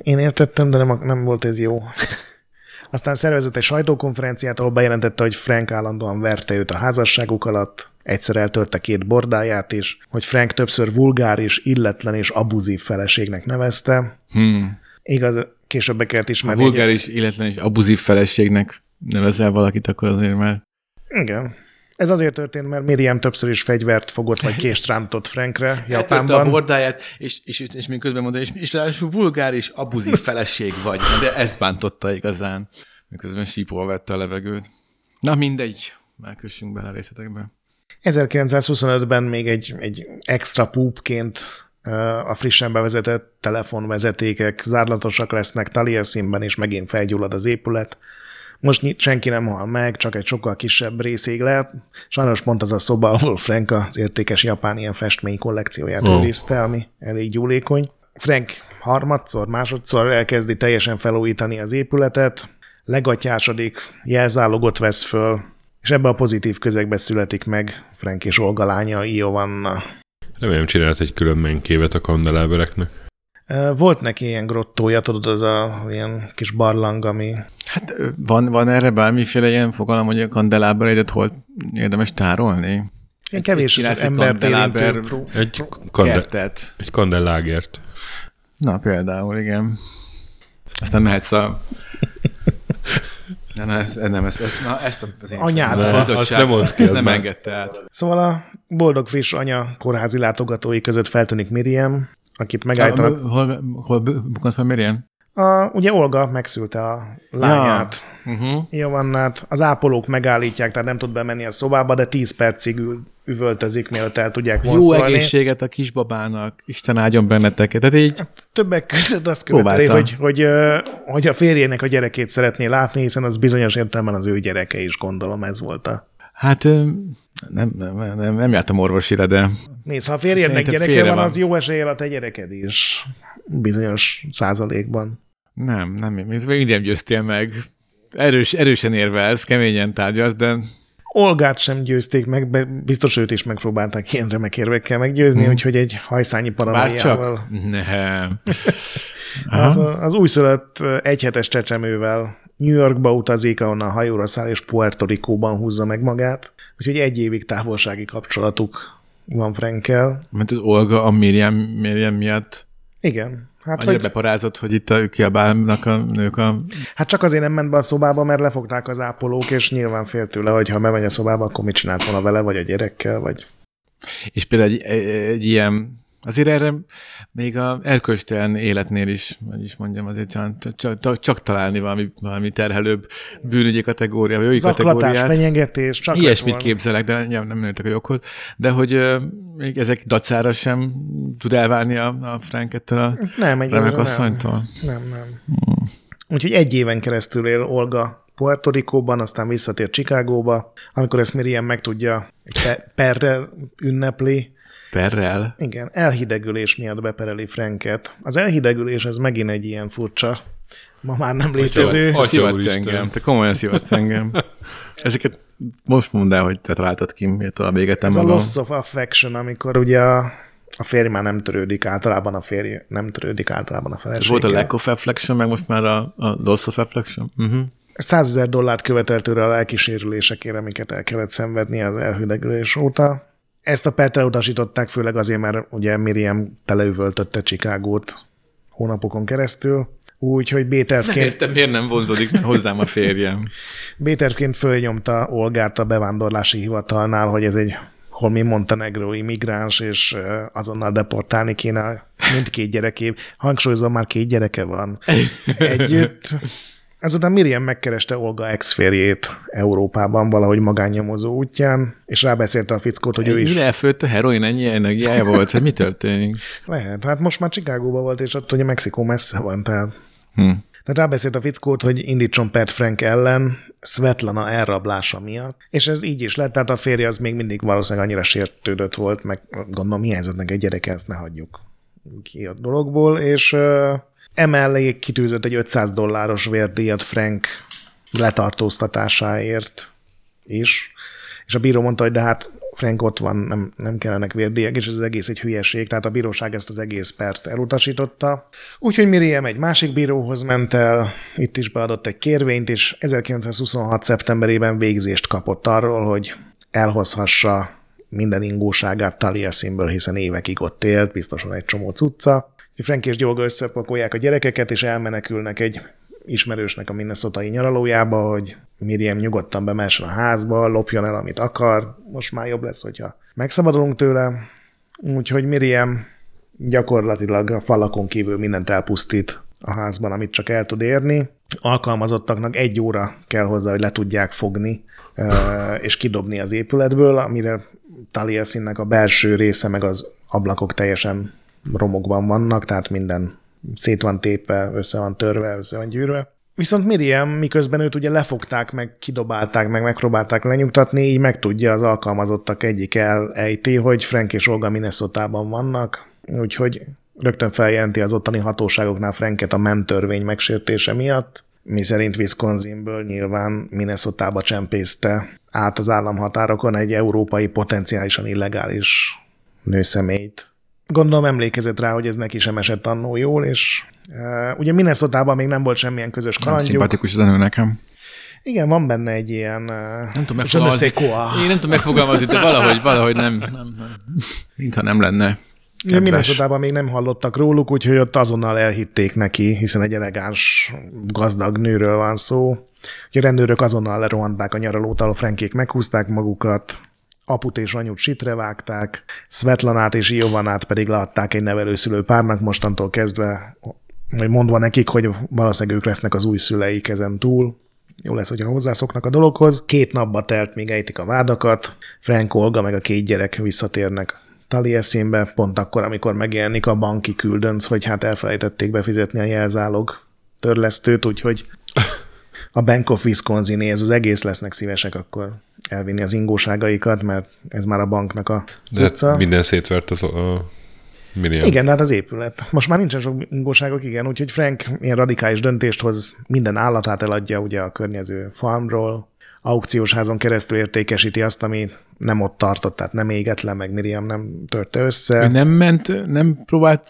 Én, értettem, de nem, nem volt ez jó. Aztán szervezett egy sajtókonferenciát, ahol bejelentette, hogy Frank állandóan verte őt a házasságuk alatt, egyszer eltörte két bordáját is, hogy Frank többször vulgáris, illetlen és abuzív feleségnek nevezte. Hmm. Igaz, később be kellett ismerni. hogy- vulgáris, illetlen és abuzív feleségnek nevezel valakit, akkor azért már Igen. Ez azért történt, mert Miriam többször is fegyvert fogott, vagy kést rántott Frankre Eltörte a Japánban. bordáját, és, és, és, és még közben mondta, és, és ráadásul vulgáris, abuzív feleség vagy. De ezt bántotta igazán. Miközben sípol vette a levegőt. Na mindegy, már kössünk bele a részletekbe. 1925-ben még egy, egy extra púpként a frissen bevezetett telefonvezetékek zárlatosak lesznek Talia színben, és megint felgyullad az épület. Most senki nem hal meg, csak egy sokkal kisebb részig le. Sajnos pont az a szoba, ahol Frank az értékes japán ilyen festmény kollekcióját oh. őrizte, ami elég gyúlékony. Frank harmadszor, másodszor elkezdi teljesen felújítani az épületet, legatyásodik, jelzálogot vesz föl, és ebbe a pozitív közegbe születik meg Frank és Olga lánya, Iovanna. Remélem csinált egy külön menkévet a kandelábereknek. Volt neki ilyen grottója, tudod, az a ilyen kis barlang, ami... Hát van, van erre bármiféle ilyen fogalom, hogy a kandelábereidet hol érdemes tárolni? Ilyen kevés csinálsz egy embert kandeláber- érintő Egy, kande, Kertet. egy kandellágert. Na például, igen. Aztán mehetsz a... Na, na, ezt, nem, ezt, ezt, na, ezt a, az én Anyád, a bizottság azt nem ki, nem már- engedte át. Szóval a boldog friss anya kórházi látogatói között feltűnik Miriam, akit megállítanak. Hol, hol bukant fel Miriam? A, ugye Olga megszülte a lányát, Uh-huh. Iovannát. Az ápolók megállítják, tehát nem tud bemenni a szobába, de 10 percig ül, üvöltözik, mielőtt el tudják Jó vonszolni. egészséget a kisbabának, Isten áldjon benneteket. Tehát így Többek között azt követeli, hogy, hogy, hogy a férjének a gyerekét szeretné látni, hiszen az bizonyos értelemben az ő gyereke is, gondolom ez volt a... Hát nem, nem, nem, nem jártam orvosira, de Nézd, ha a férjednek gyereke van, van. az jó eséllyel a te gyereked is. Bizonyos százalékban. Nem, nem, még nem győztél meg. Erős, erősen érvelsz, keményen tárgyalsz, de Olgát sem győzték meg, be, biztos őt is megpróbálták ilyen remek érvekkel meggyőzni, hmm. úgyhogy egy hajszányi paranoiával. Nem. Az, az újszülött egyhetes csecsemővel New Yorkba utazik, ahonnan hajóra száll, és Puerto Ricóban húzza meg magát. Úgyhogy egy évig távolsági kapcsolatuk van Frankel. Mert az Olga a Miriam, Miriam miatt Igen. Hát, annyira hogy, beparázott, hogy itt a, kiabálnak a nők a... hát csak azért nem ment be a szobába, mert lefogták az ápolók, és nyilván fél tőle, hogy ha bemegy a szobába, akkor mit csinált volna vele, vagy a gyerekkel, vagy... És például egy, egy, egy ilyen, azért erre még a erköstelen életnél is, hogy is mondjam, azért csak, csak, csak találni valami, valami terhelőbb bűnügyi kategória, vagy jogi Zaklatás, kategóriát. fenyegetés, csak Ilyesmit volna. képzelek, de nem, nem nőttek a joghoz. De hogy ö, még ezek dacára sem tud elválni a, a Frank ettől a Nem, egy remek nem. asszonytól. Nem, nem. Úgyhogy egy éven keresztül él Olga Puerto Ricóban, aztán visszatér Chicagóba. Amikor ezt Miriam megtudja, egy pe- perrel ünnepli, Perrel. igen, elhidegülés miatt bepereli Franket. Az elhidegülés ez megint egy ilyen furcsa, ma már nem létező. Szivatsz engem, te komolyan szivatsz engem. Ezeket most mondd el, hogy te találtad ki, miért a véget Ez a magam. loss of affection, amikor ugye a, a férj már nem törődik, általában a férj nem törődik, általában a Ez feleség. volt a lack of afflection, meg most már a, a loss of afflection? Uh-huh. 100 ezer dollárt követelt tőle a lelkisérülésekért, amiket el kellett szenvedni az elhidegülés óta. Ezt a pert elutasították, főleg azért, mert ugye Miriam teleüvöltötte Chicagót hónapokon keresztül, úgyhogy Nem B-tervként, értem, miért nem vonzódik hozzám a férjem. B-tervként fölnyomta Olgát a bevándorlási hivatalnál, hogy ez egy holmi montenegrói migráns, és azonnal deportálni kéne mindkét gyereké. Hangsúlyozom, már két gyereke van együtt. Ezután Miriam megkereste Olga ex-férjét Európában valahogy magánnyomozó útján, és rábeszélte a fickót, hogy ő is Mire elfőtt a heroin ennyi energiája volt? Hát mi történik? lehet. Hát most már Chicagóban volt, és ott ugye Mexikó messze van, tehát Hm. Tehát rábeszélt a fickót, hogy indítson pert Frank ellen Svetlana elrablása miatt, és ez így is lett, tehát a férje az még mindig valószínűleg annyira sértődött volt, meg gondolom hiányzott neki egy gyereke, ezt ne hagyjuk ki a dologból, és emellé kitűzött egy 500 dolláros vérdíjat Frank letartóztatásáért is, és a bíró mondta, hogy de hát Frank ott van, nem, nem kellenek vérdíjak, és ez az egész egy hülyeség, tehát a bíróság ezt az egész pert elutasította. Úgyhogy Miriam egy másik bíróhoz ment el, itt is beadott egy kérvényt, és 1926. szeptemberében végzést kapott arról, hogy elhozhassa minden ingóságát Taliesinből, hiszen évekig ott élt, biztosan egy csomó cucca. Frank és Gyolga összepakolják a gyerekeket, és elmenekülnek egy ismerősnek a minnesota nyaralójába, hogy Miriam nyugodtan bemessen a házba, lopjon el, amit akar, most már jobb lesz, hogyha megszabadulunk tőle. Úgyhogy Miriam gyakorlatilag a falakon kívül mindent elpusztít a házban, amit csak el tud érni. Alkalmazottaknak egy óra kell hozzá, hogy le tudják fogni és kidobni az épületből, amire Taliesinnek a belső része meg az ablakok teljesen romokban vannak, tehát minden szét van tépve, össze van törve, össze van gyűrve. Viszont Miriam, miközben őt ugye lefogták, meg kidobálták, meg megpróbálták lenyugtatni, így megtudja az alkalmazottak egyik elejti, hogy Frank és Olga minnesota vannak, úgyhogy rögtön feljelenti az ottani hatóságoknál Franket a mentörvény megsértése miatt, mi szerint Wisconsinből nyilván Minnesota-ba csempészte át az államhatárokon egy európai potenciálisan illegális nőszemélyt. Gondolom emlékezett rá, hogy ez neki sem esett annó jól, és uh, ugye minnesota még nem volt semmilyen közös kalandjuk. Nem szimpatikus az a nő nekem. Igen, van benne egy ilyen... Uh, nem tudom megfogalmazni. Én nem tudom megfogalmazni, de valahogy, valahogy nem, nem, nem. Mintha nem lenne. Kedves. minnesota még nem hallottak róluk, úgyhogy ott azonnal elhitték neki, hiszen egy elegáns, gazdag nőről van szó. Úgyhogy a rendőrök azonnal lerohanták a nyaralót, ahol Frankék meghúzták magukat, aput és anyut sitre vágták, Svetlanát és Iovanát pedig leadták egy nevelőszülő párnak mostantól kezdve, mondva nekik, hogy valószínűleg ők lesznek az új szüleik ezen túl. Jó lesz, hogyha hozzászoknak a dologhoz. Két napba telt, még ejtik a vádakat. Frank, Olga meg a két gyerek visszatérnek Taliesinbe, pont akkor, amikor megjelenik a banki küldönc, hogy hát elfelejtették befizetni a jelzálog törlesztőt, úgyhogy a Bank of wisconsin ez az egész lesznek szívesek akkor elvinni az ingóságaikat, mert ez már a banknak a cucca. De minden szétvert az a Millió. Igen, hát az épület. Most már nincsen sok ingóságok, igen, úgyhogy Frank ilyen radikális döntést hoz, minden állatát eladja ugye a környező farmról, aukciós házon keresztül értékesíti azt, ami nem ott tartott, tehát nem égett le, meg Miriam nem törte össze. Ő nem ment, nem próbált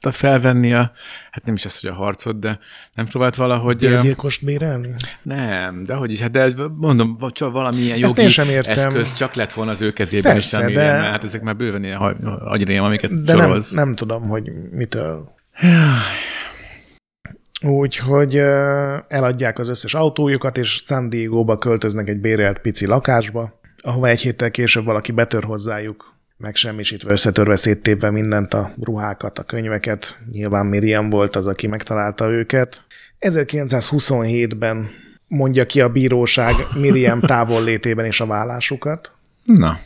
felvenni a, hát nem is az, hogy a harcot, de nem próbált valahogy... Bérgyilkost bérelni? Nem, de hogy is, hát de mondom, csak valamilyen jogi sem értem. eszköz csak lett volna az ő kezében Persze, is, de... mert hát ezek már bőven ilyen agyrém, amiket de sorolsz. Nem, nem tudom, hogy mitől. Úgyhogy eladják az összes autójukat, és San Diego-ba költöznek egy bérelt pici lakásba, ahova egy héttel később valaki betör hozzájuk, megsemmisítve, összetörve, széttépve mindent, a ruhákat, a könyveket. Nyilván Miriam volt az, aki megtalálta őket. 1927-ben mondja ki a bíróság Miriam távollétében és a vállásukat. Na,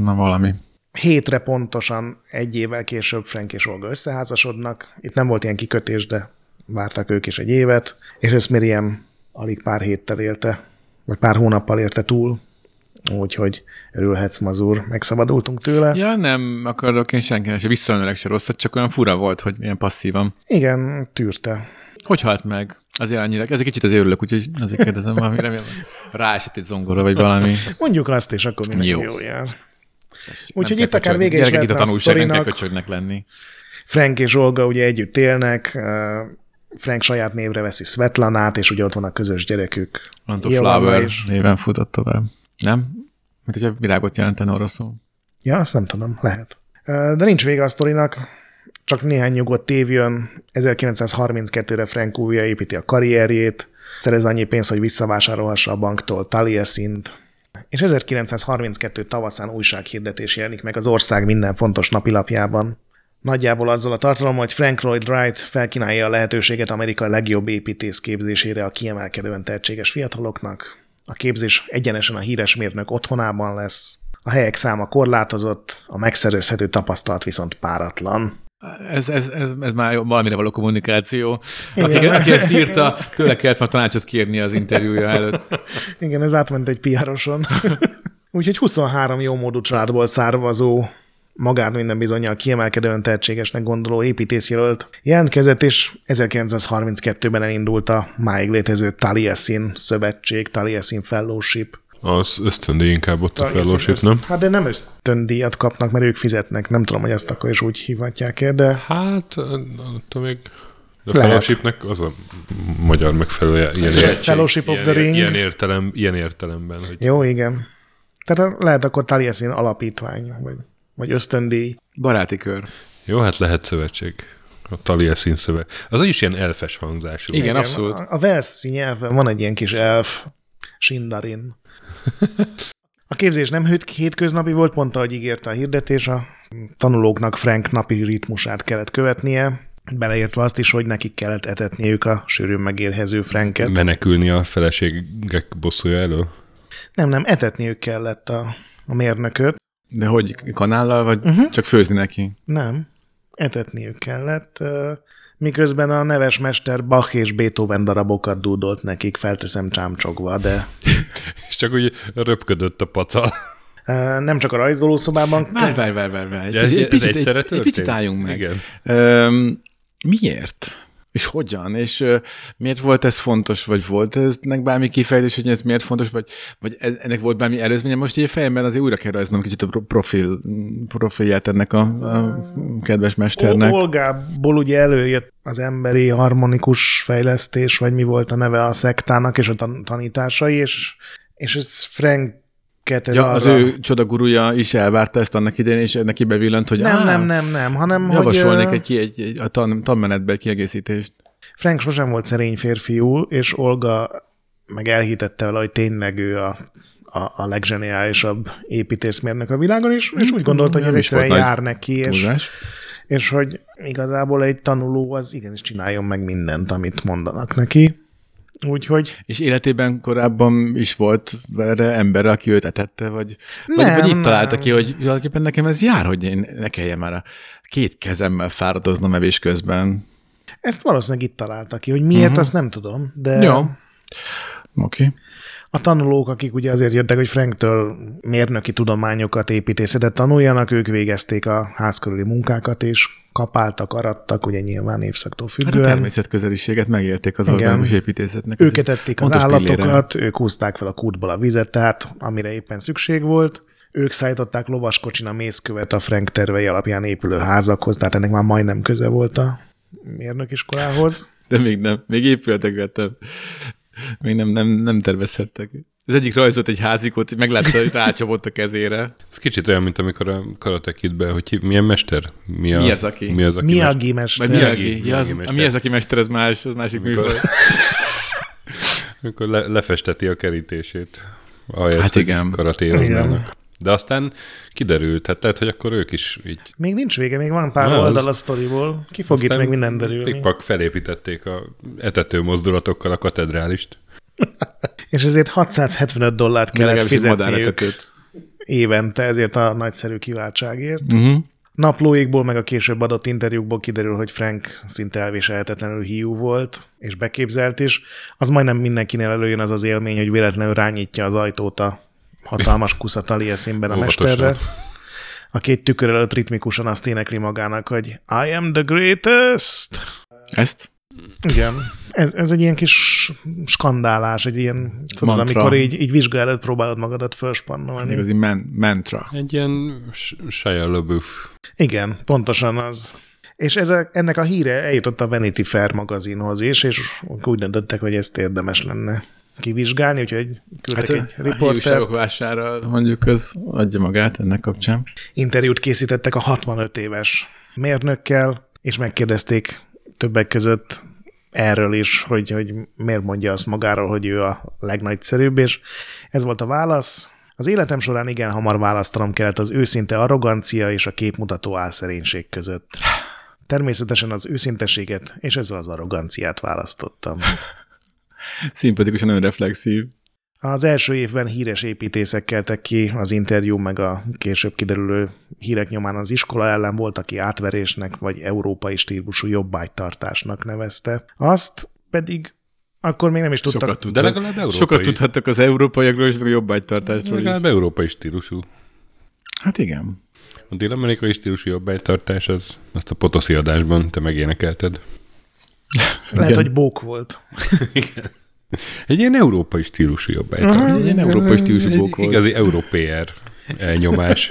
már valami. Hétre pontosan egy évvel később Frank és Olga összeházasodnak. Itt nem volt ilyen kikötés, de vártak ők is egy évet, és ezt Miriam alig pár héttel élte, vagy pár hónappal érte túl, úgyhogy örülhetsz, Mazur, megszabadultunk tőle. Ja, nem akarok én senkinek se visszamenőleg se rosszat, csak olyan fura volt, hogy milyen passzívan. Igen, tűrte. Hogy halt meg? Azért annyira, ez egy kicsit az örülök, úgyhogy azért kérdezem, valami remélem, ráesett egy zongora, vagy valami. Mondjuk azt, és akkor mindenki jó. jól jár. Úgyhogy itt akár vége is lehetne a sztorinak. lenni. Frank és Olga ugye együtt élnek, Frank saját névre veszi Svetlanát, és ugye ott van a közös gyerekük. Anto Flower is. néven futott tovább. Nem? Mint hogyha virágot jelenten oroszul. Ja, azt nem tudom, lehet. De nincs vége a sztorinak, csak néhány nyugodt év jön. 1932-re Frank újra építi a karrierjét, szerez annyi pénzt, hogy visszavásárolhassa a banktól Taliesin-t, és 1932 tavaszán újsághirdetés jelenik meg az ország minden fontos napilapjában. Nagyjából azzal a tartalom, hogy Frank Lloyd Wright felkínálja a lehetőséget Amerika legjobb építész képzésére a kiemelkedően tehetséges fiataloknak. A képzés egyenesen a híres mérnök otthonában lesz. A helyek száma korlátozott, a megszerezhető tapasztalat viszont páratlan. Ez, ez, ez, ez már valamire való kommunikáció. Aki, aki ezt írta, tőle kellett a tanácsot kérni az interjúja előtt. Igen, ez átment egy piároson. Úgyhogy 23 jó módú családból származó magát minden bizonyal kiemelkedően tehetségesnek gondoló építészjelölt jelentkezett, és 1932-ben elindult a máig létező Taliesin szövetség, Taliesin Fellowship. Az ösztöndíj inkább ott a Taliesin fellowship, nem? Hát de nem ösztöndíjat kapnak, mert ők fizetnek. Nem tudom, hogy ezt akkor is úgy hívhatják el, de Hát, attól még de a fellowshipnek az a magyar megfelelője. Ilyen, Ez egy Fellowship of ilyen, the Ring. Ilyen, értelem, ilyen értelemben, hogy jó, igen. Tehát a- lehet akkor Taliesin alapítvány, vagy, vagy ösztöndíj. Baráti kör. jó, hát lehet szövetség. A Taliesin szöveg. Az is ilyen elfes hangzású. Igen, abszolút. A, a Velszi nyelven van egy ilyen kis elf, Sindarin. A képzés nem hét- hétköznapi volt, mondta, hogy ígérte a hirdetés, a tanulóknak Frank napi ritmusát kellett követnie, beleértve azt is, hogy nekik kellett etetniük a sűrűn megérhező Franket. Menekülni a feleségek bosszúja elől? Nem, nem, etetniük kellett a, a mérnököt. De hogy kanállal, vagy uh-huh. csak főzni neki? Nem, etetniük kellett, miközben a neves mester Bach és Beethoven darabokat dúdolt nekik, felteszem csámcsogva, de És csak úgy röpködött a pacal. ö, nem csak a rajzolószobában. Várj, várj, várj, várj, várj. Egy, ez egy, picit, egy, egy picit álljunk meg. Igen. Öm, miért? És hogyan? És ö, miért volt ez fontos, vagy volt eznek bármi kifejezés, hogy ez miért fontos, vagy, vagy e- ennek volt bármi előzménye? Most így a fejemben azért újra kell rajzolnom kicsit a pro- profil, profilját ennek a, a kedves mesternek. Olgából ugye előjött az emberi harmonikus fejlesztés, vagy mi volt a neve a szektának és a tan- tanításai, és, és ez Franket ez Ja, arra... az ő csodagurúja is elvárta ezt annak idején, és neki bevillant, hogy nem, á, nem, nem, nem, hanem Javasolnék hogy, egy, egy, egy, a tan, tanmenetbe egy kiegészítést. Frank sosem volt szerény férfiú, és Olga meg elhitette vele, hogy tényleg ő a, a, a legzseniálisabb építészmérnök a világon, és, és úgy gondolta, hogy ez egyszerűen jár neki, és, és hogy igazából egy tanuló az igenis csináljon meg mindent, amit mondanak neki. Úgyhogy És életében korábban is volt erre ember, aki őt etette, vagy, vagy, Nem, vagy itt nem. találta ki, hogy tulajdonképpen nekem ez jár, hogy én ne kelljen már a két kezemmel fáradoznom evés közben. ezt valószínűleg itt találta ki, hogy miért, uh-huh. azt nem tudom, de Jó. Oké. Okay. A tanulók, akik ugye azért jöttek, hogy Franktől mérnöki tudományokat, építészetet tanuljanak, ők végezték a házkörüli munkákat, és kapáltak, arattak, ugye nyilván évszaktól Hát a függően. természetközeliséget megélték az organikus építészetnek. Őket ették az fontos pillére. állatokat, ők húzták fel a kútból a vizet, tehát amire éppen szükség volt. Ők szállították lovaskocsin a mészkövet a Frank tervei alapján épülő házakhoz, tehát ennek már majdnem köze volt a mérnökiskolához. De még nem. Még épületek vettem. Még nem, nem, nem tervezhettek. Az egyik rajzolt egy házikot, meglátta, hogy rácsapott a kezére. Ez kicsit olyan, mint amikor a Karate Kidben, hogy milyen mester? Mi, a, Mi az, aki? Mi az, aki Miyagi Vagy mester. Miyagi. Miyagi Ja, az, a mester. mi az, aki mester, az más, az másik Amikor- műfaj. Amikor le, lefesteti a kerítését. Ahelyett, Hát hogy igen. De aztán kiderült, hát lehet, hogy akkor ők is így Még nincs vége, még van pár Na, az- oldal a sztoriból. Ki fog itt még minden derülni. Pikpak felépítették a etető mozdulatokkal a katedrálist. És ezért 675 dollárt kellett fizetniük évente ezért a nagyszerű kiváltságért. Uh-huh. Naplóikból, meg a később adott interjúkból kiderül, hogy Frank szinte elviselhetetlenül hiú volt, és beképzelt is. Az majdnem mindenkinél előjön az az élmény, hogy véletlenül rányítja az ajtót a hatalmas kusza Taliesinben a Óvatosan. mesterre. A két tükör előtt ritmikusan azt énekli magának, hogy I am the greatest. Ezt? Igen. Ez, ez egy ilyen kis skandálás, egy ilyen, tudod, amikor így, így vizsga előtt próbálod magadat felspannolni. Igazi men- mantra. Egy ilyen Shia LaBeouf. Igen, pontosan az. És ez a, ennek a híre eljutott a Vanity Fair magazinhoz is, és úgy döntöttek, hogy ezt érdemes lenne kivizsgálni, úgyhogy küldtek Hát egy a riportert. hiúságok vására mondjuk az adja magát ennek kapcsán. Interjút készítettek a 65 éves mérnökkel, és megkérdezték többek között erről is, hogy, hogy miért mondja azt magáról, hogy ő a legnagyszerűbb, és ez volt a válasz. Az életem során igen hamar választanom kellett az őszinte arrogancia és a képmutató álszerénység között. Természetesen az őszinteséget és ezzel az arroganciát választottam. Szimpatikusan önreflexív. Az első évben híres építészek keltek ki, az interjú meg a később kiderülő hírek nyomán az iskola ellen volt, aki átverésnek vagy európai stílusú jobbágytartásnak nevezte. Azt pedig akkor még nem is tudtak. Sokat De tudtak. legalább európai. Sokat tudhattak az európaiakról és meg a jobbágytartásról is. Legalább európai stílusú. Hát igen. A dél-amerikai stílusú jobbágytartás, az, azt a potoszi adásban te megénekelted. Lehet, Igen. hogy bók volt. Egy ilyen európai stílusú jobbágy. Egy ilyen európai stílusú Egy bók volt. Igazi európér elnyomás.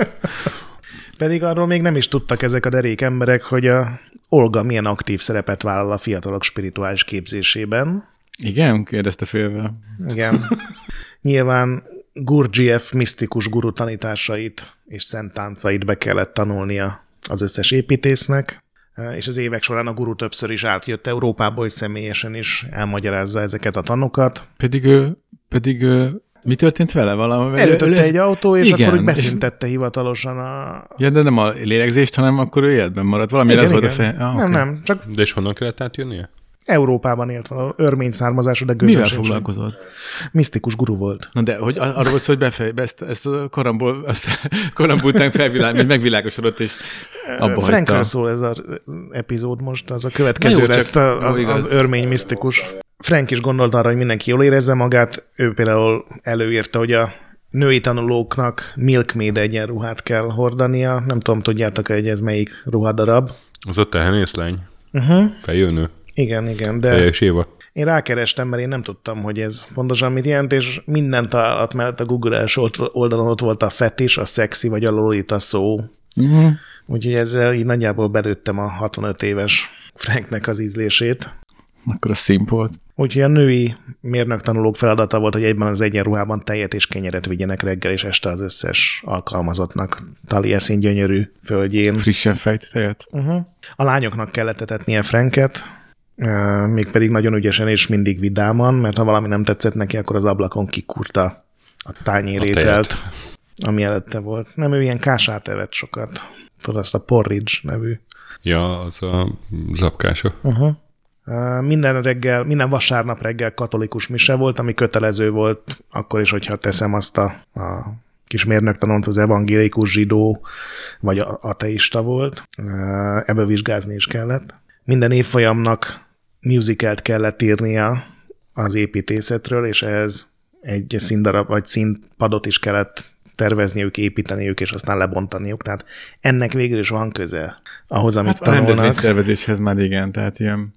Pedig arról még nem is tudtak ezek a derék emberek, hogy a Olga milyen aktív szerepet vállal a fiatalok spirituális képzésében. Igen? Kérdezte félve. Igen. Nyilván Gurdjieff misztikus guru tanításait és szent táncait be kellett tanulnia az összes építésznek, és az évek során a guru többször is átjött Európába, hogy személyesen is elmagyarázza ezeket a tanokat. Pedig ő, pedig ő, mi történt vele? Valami, Előtötte egy autó, és Igen, akkor úgy és- beszüntette hivatalosan a... Ja, de nem a lélegzést, hanem akkor ő életben maradt. Valami Igen, ez volt a igen. fej. Ah, Nem, okay. nem, csak De és honnan kellett átjönnie? Európában élt valahol, örmény származású, de Mivel foglalkozott? Misztikus guru volt. Na de, hogy ar- arról volt szó, hogy befej, be ezt, ezt a karambol, ezt karambol után felvilág, megvilágosodott, és abba hagyta. Frankről szól ez az epizód most, az a következő jó, lesz csak- a, az, az örmény misztikus. Frank is gondolt arra, hogy mindenki jól érezze magát. Ő például előírta, hogy a női tanulóknak milkmaid egyenruhát kell hordania. Nem tudom, tudjátok hogy ez melyik ruhadarab. Az a tehenészlány? Uh-huh. Feljönő? Igen, igen, de Fejes Éva? én rákerestem, mert én nem tudtam, hogy ez pontosan mit jelent, és minden találat mellett a Google első oldalon ott volt a fetis, a szexi vagy a lolita szó. Uh-huh. Úgyhogy ezzel így nagyjából belőttem a 65 éves Franknek az ízlését. Akkor a szimp volt. Úgyhogy a női mérnök tanulók feladata volt, hogy egyben az egyenruhában tejet és kenyeret vigyenek reggel és este az összes alkalmazottnak Taliesin gyönyörű földjén. Frissen fejt tejet. Uh-huh. A lányoknak kellett etetnie Franket, mégpedig nagyon ügyesen és mindig vidáman, mert ha valami nem tetszett neki, akkor az ablakon kikurta a tányérételt, ami előtte volt. Nem, ő ilyen kását evett sokat. Tudod, azt a porridge nevű Ja, az a zapkása. Uh-huh. Minden reggel, minden vasárnap reggel katolikus mise volt, ami kötelező volt, akkor is, hogyha teszem azt a, a kis mérnöktanonc az evangélikus zsidó, vagy ateista volt. Ebből vizsgázni is kellett. Minden évfolyamnak musicalt kellett írnia az építészetről, és ehhez egy színdarab vagy színpadot is kellett tervezniük, építeniük, és aztán lebontaniuk. Tehát ennek végül is van köze ahhoz, amit Hát a tanulnak. rendezvényszervezéshez már igen, tehát ilyen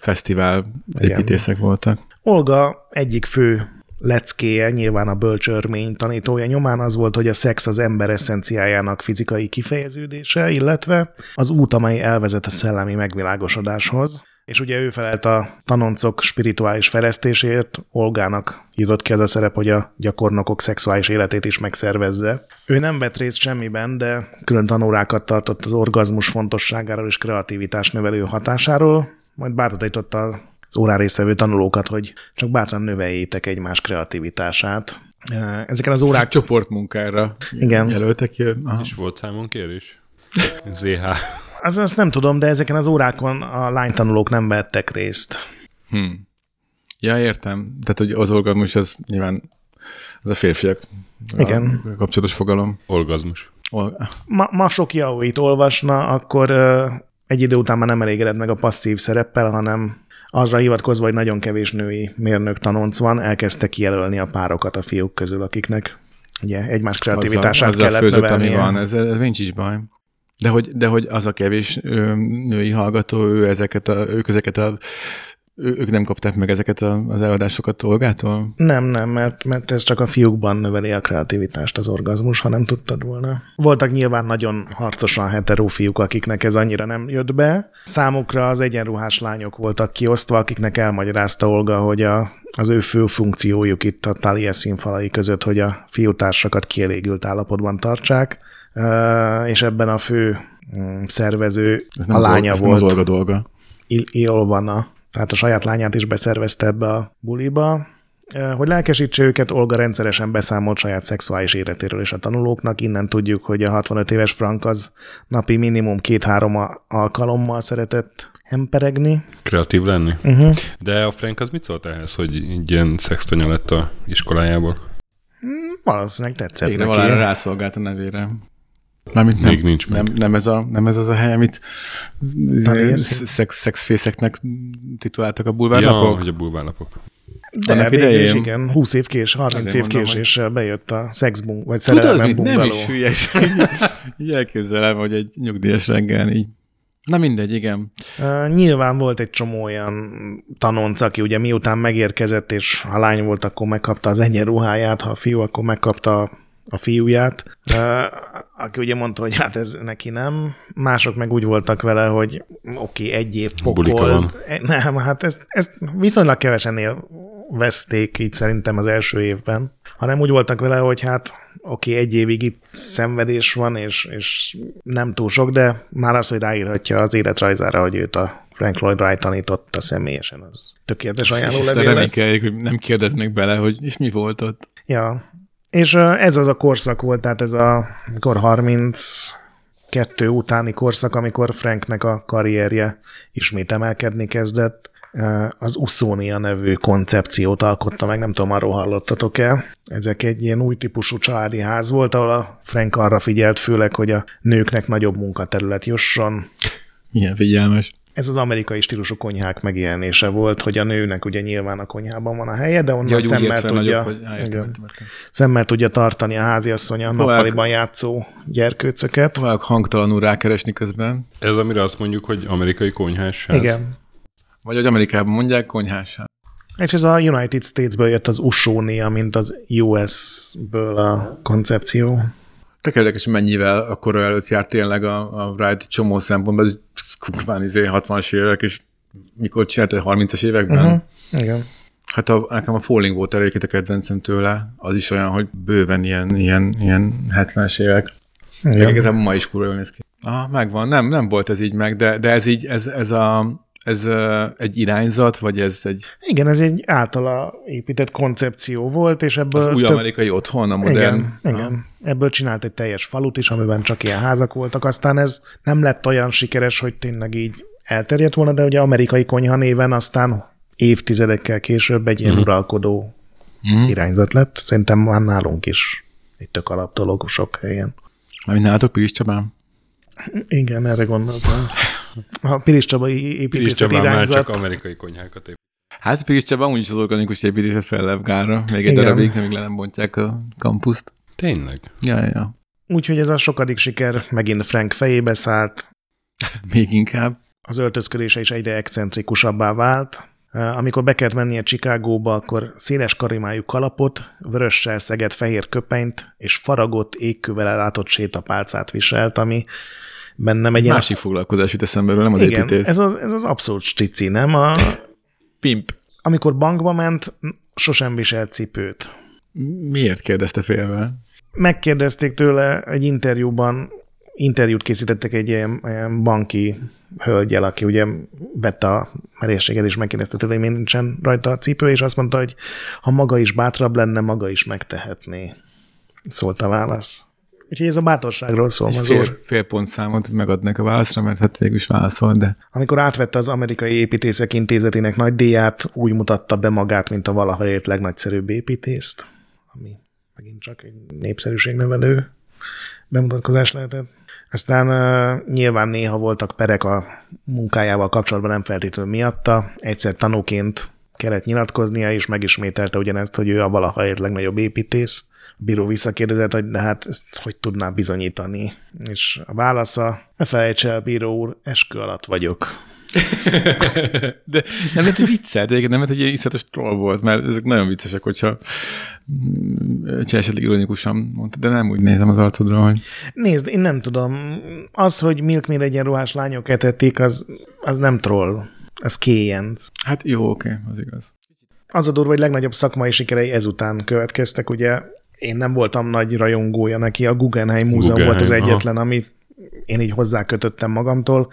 fesztivál építészek voltak. Olga egyik fő leckéje, nyilván a bölcsörmény tanítója nyomán az volt, hogy a szex az ember eszenciájának fizikai kifejeződése, illetve az út, amely elvezet a szellemi megvilágosodáshoz. És ugye ő felelt a tanoncok spirituális fejlesztésért, Olgának jutott ki az a szerep, hogy a gyakornokok szexuális életét is megszervezze. Ő nem vett részt semmiben, de külön tanórákat tartott az orgazmus fontosságáról és kreativitás növelő hatásáról, majd bátorította az órán résztvevő tanulókat, hogy csak bátran növeljétek egymás kreativitását. Ezeken az órák... Csoportmunkára Igen. jelöltek ki. Aha. És volt számon kérés? ZH. Az, azt nem tudom, de ezeken az órákon a lánytanulók nem vettek részt. Hm. Ja, értem. Tehát, hogy az orgazmus, az nyilván az a férfiak Igen. A kapcsolatos fogalom. Orgazmus. Ol- Ma, ma sok yaoit olvasna, akkor ö, egy idő után már nem elégedett meg a passzív szereppel, hanem arra hivatkozva, hogy nagyon kevés női mérnök tanonc van, elkezdte kijelölni a párokat a fiúk közül, akiknek ugye egymás kreativitását azzal, kellett azzal főzött, ami van, ez, ez nincs is baj. De hogy, de hogy az a kevés női hallgató, ő ezeket a, ők ezeket a, ő, ők nem kapták meg ezeket a, az eladásokat Olgától? Nem, nem, mert, mert ez csak a fiúkban növeli a kreativitást az orgazmus, ha nem tudtad volna. Voltak nyilván nagyon harcosan hetero fiúk, akiknek ez annyira nem jött be. Számukra az egyenruhás lányok voltak kiosztva, akiknek elmagyarázta Olga, hogy a, az ő fő funkciójuk itt a Talia színfalai között, hogy a fiútársakat kielégült állapotban tartsák, és ebben a fő mm, szervező Ez a lánya Olga, ez nem volt. az Olga dolga. Il- Ilvana, tehát a saját lányát is beszervezte ebbe a buliba. Eh, Hogy lelkesítse őket, Olga rendszeresen beszámolt saját szexuális életéről és a tanulóknak. Innen tudjuk, hogy a 65 éves Frank az napi minimum két-három alkalommal szeretett hemperegni. Kreatív lenni. Uh-huh. De a Frank az mit szólt ehhez, hogy így ilyen szextanya lett a iskolájából? Valószínűleg tetszett Végre neki. rászolgált a nevére. Mármint nem, Még nincs meg. nem, nem, ez a, nem ez az a hely, amit Talán szex, szexfészeknek tituláltak a Ja, bulvárlapok? hogy a bulvárlapok. De Annak végül is idején- igen, 20 év kés, 30 Azért év mondom, késéssel bejött a szexbung, vagy Tudod szerelem mit? Nem is hülyeség. Így elképzelem, hogy egy nyugdíjas reggel így Na mindegy, igen. Uh, nyilván volt egy csomó olyan tanonc, aki ugye miután megérkezett, és ha lány volt, akkor megkapta az egyenruháját, ha fiú, akkor megkapta a fiúját, aki ugye mondta, hogy hát ez neki nem. Mások meg úgy voltak vele, hogy oké, okay, egy év pokolt. Nem, hát ezt, ezt viszonylag kevesen élvezték így szerintem az első évben, hanem úgy voltak vele, hogy hát oké, okay, egy évig itt szenvedés van, és, és nem túl sok, de már az, hogy ráírhatja az életrajzára, hogy őt a Frank Lloyd Wright tanította személyesen, az tökéletes ajánló levél lesz. hogy nem kérdeznek bele, hogy és mi volt ott. Ja, és ez az a korszak volt, tehát ez a mikor 32 utáni korszak, amikor Franknek a karrierje ismét emelkedni kezdett, az Usonia nevű koncepciót alkotta meg, nem tudom, arról hallottatok-e. Ezek egy ilyen új típusú családi ház volt, ahol a Frank arra figyelt főleg, hogy a nőknek nagyobb munkaterület jusson. Milyen figyelmes. Ez az amerikai stílusú konyhák megjelenése volt, hogy a nőnek ugye nyilván a konyhában van a helye, de onnan ja, szemmel, tudja, nagyobb, hogy, igen, szemmel tudja tartani a háziasszony a nappaliban játszó gyerkőcöket. Próbálok hangtalanul rákeresni közben. Ez amire azt mondjuk, hogy amerikai konyhás Igen. Vagy hogy Amerikában mondják, konyhását. És ez a United States-ből jött az Usónia, mint az US-ből a koncepció. Tök érdekes, mennyivel akkor előtt járt tényleg a, a Wright csomó szempontból, ez kurván izé 60-as évek, és mikor csinálta 30-as években. Uh-huh. Igen. Hát a, nekem a Falling Water egyébként a kedvencem tőle, az is olyan, hogy bőven ilyen, ilyen, ilyen 70-es évek. Igen. Igazából ma is kurva néz ki. Ah, megvan. Nem, nem volt ez így meg, de, de ez így, ez, ez a, ez uh, egy irányzat, vagy ez egy... Igen, ez egy általa épített koncepció volt, és ebből... Az új több... amerikai otthon, a modern... Igen, ah. igen. Ebből csinált egy teljes falut is, amiben csak ilyen házak voltak. Aztán ez nem lett olyan sikeres, hogy tényleg így elterjedt volna, de ugye amerikai konyha néven aztán évtizedekkel később egy ilyen mm. uralkodó mm. irányzat lett. Szerintem már nálunk is egy tök alap dolog sok helyen. Mármint nálatok Pilis Csabán? Igen, erre gondoltam. A Pilis Csaba építészet irányzat. már csak amerikai konyhákat épít. Hát Pilis Csaba úgyis az organikus építészet fellevgára. Még egy Igen. darabig, nemig le nem bontják a kampuszt. Tényleg? Ja, ja, ja. Úgyhogy ez a sokadik siker megint Frank fejébe szállt. Még inkább. Az öltözködése is egyre excentrikusabbá vált. Amikor be kellett mennie Chicagóba, akkor széles karimájú kalapot, vörössel szegett fehér köpenyt és faragott égkővel ellátott sétapálcát viselt, ami bennem egy... Másik foglalkozás jut eszembe, nem az igen, építész. Ez az, ez az abszolút stici, nem? A, Pimp. Amikor bankba ment, sosem viselt cipőt. Miért kérdezte félve? Megkérdezték tőle egy interjúban, interjút készítettek egy ilyen, ilyen banki hölgyel, aki ugye vette a merészséget, és megkérdezte tőle, hogy nincsen rajta a cipő, és azt mondta, hogy ha maga is bátrabb lenne, maga is megtehetné. Szólt a válasz. Úgyhogy ez a bátorságról szól az fél, fél pont számot megadnak a válaszra, mert hát végül is válaszol, de... Amikor átvette az Amerikai Építészek Intézetének nagy díját, úgy mutatta be magát, mint a valaha ért legnagyszerűbb építészt, ami megint csak egy népszerűségnövelő bemutatkozás lehetett. Aztán uh, nyilván néha voltak perek a munkájával kapcsolatban, nem feltétlenül miatta. Egyszer tanúként kellett nyilatkoznia, és megismételte ugyanezt, hogy ő a valaha ért legnagyobb építész bíró visszakérdezett, hogy de hát ezt hogy tudná bizonyítani. És a válasza, ne felejts el, bíró úr, eskü alatt vagyok. de nem lehet, hogy viccelt, egyébként nem lehet, hogy ilyen iszatos troll volt, mert ezek nagyon viccesek, hogyha, hogyha esetleg ironikusan mondta, de nem úgy nézem az arcodra, hogy... Nézd, én nem tudom. Az, hogy Milk egy ruhás lányok etették, az, az nem troll. Az kéjenc. Hát jó, oké, okay, az igaz. Az a durva, hogy legnagyobb szakmai sikerei ezután következtek, ugye én nem voltam nagy rajongója neki, a Guggenheim Múzeum Guggenheim, volt az egyetlen, aha. amit én így hozzákötöttem magamtól,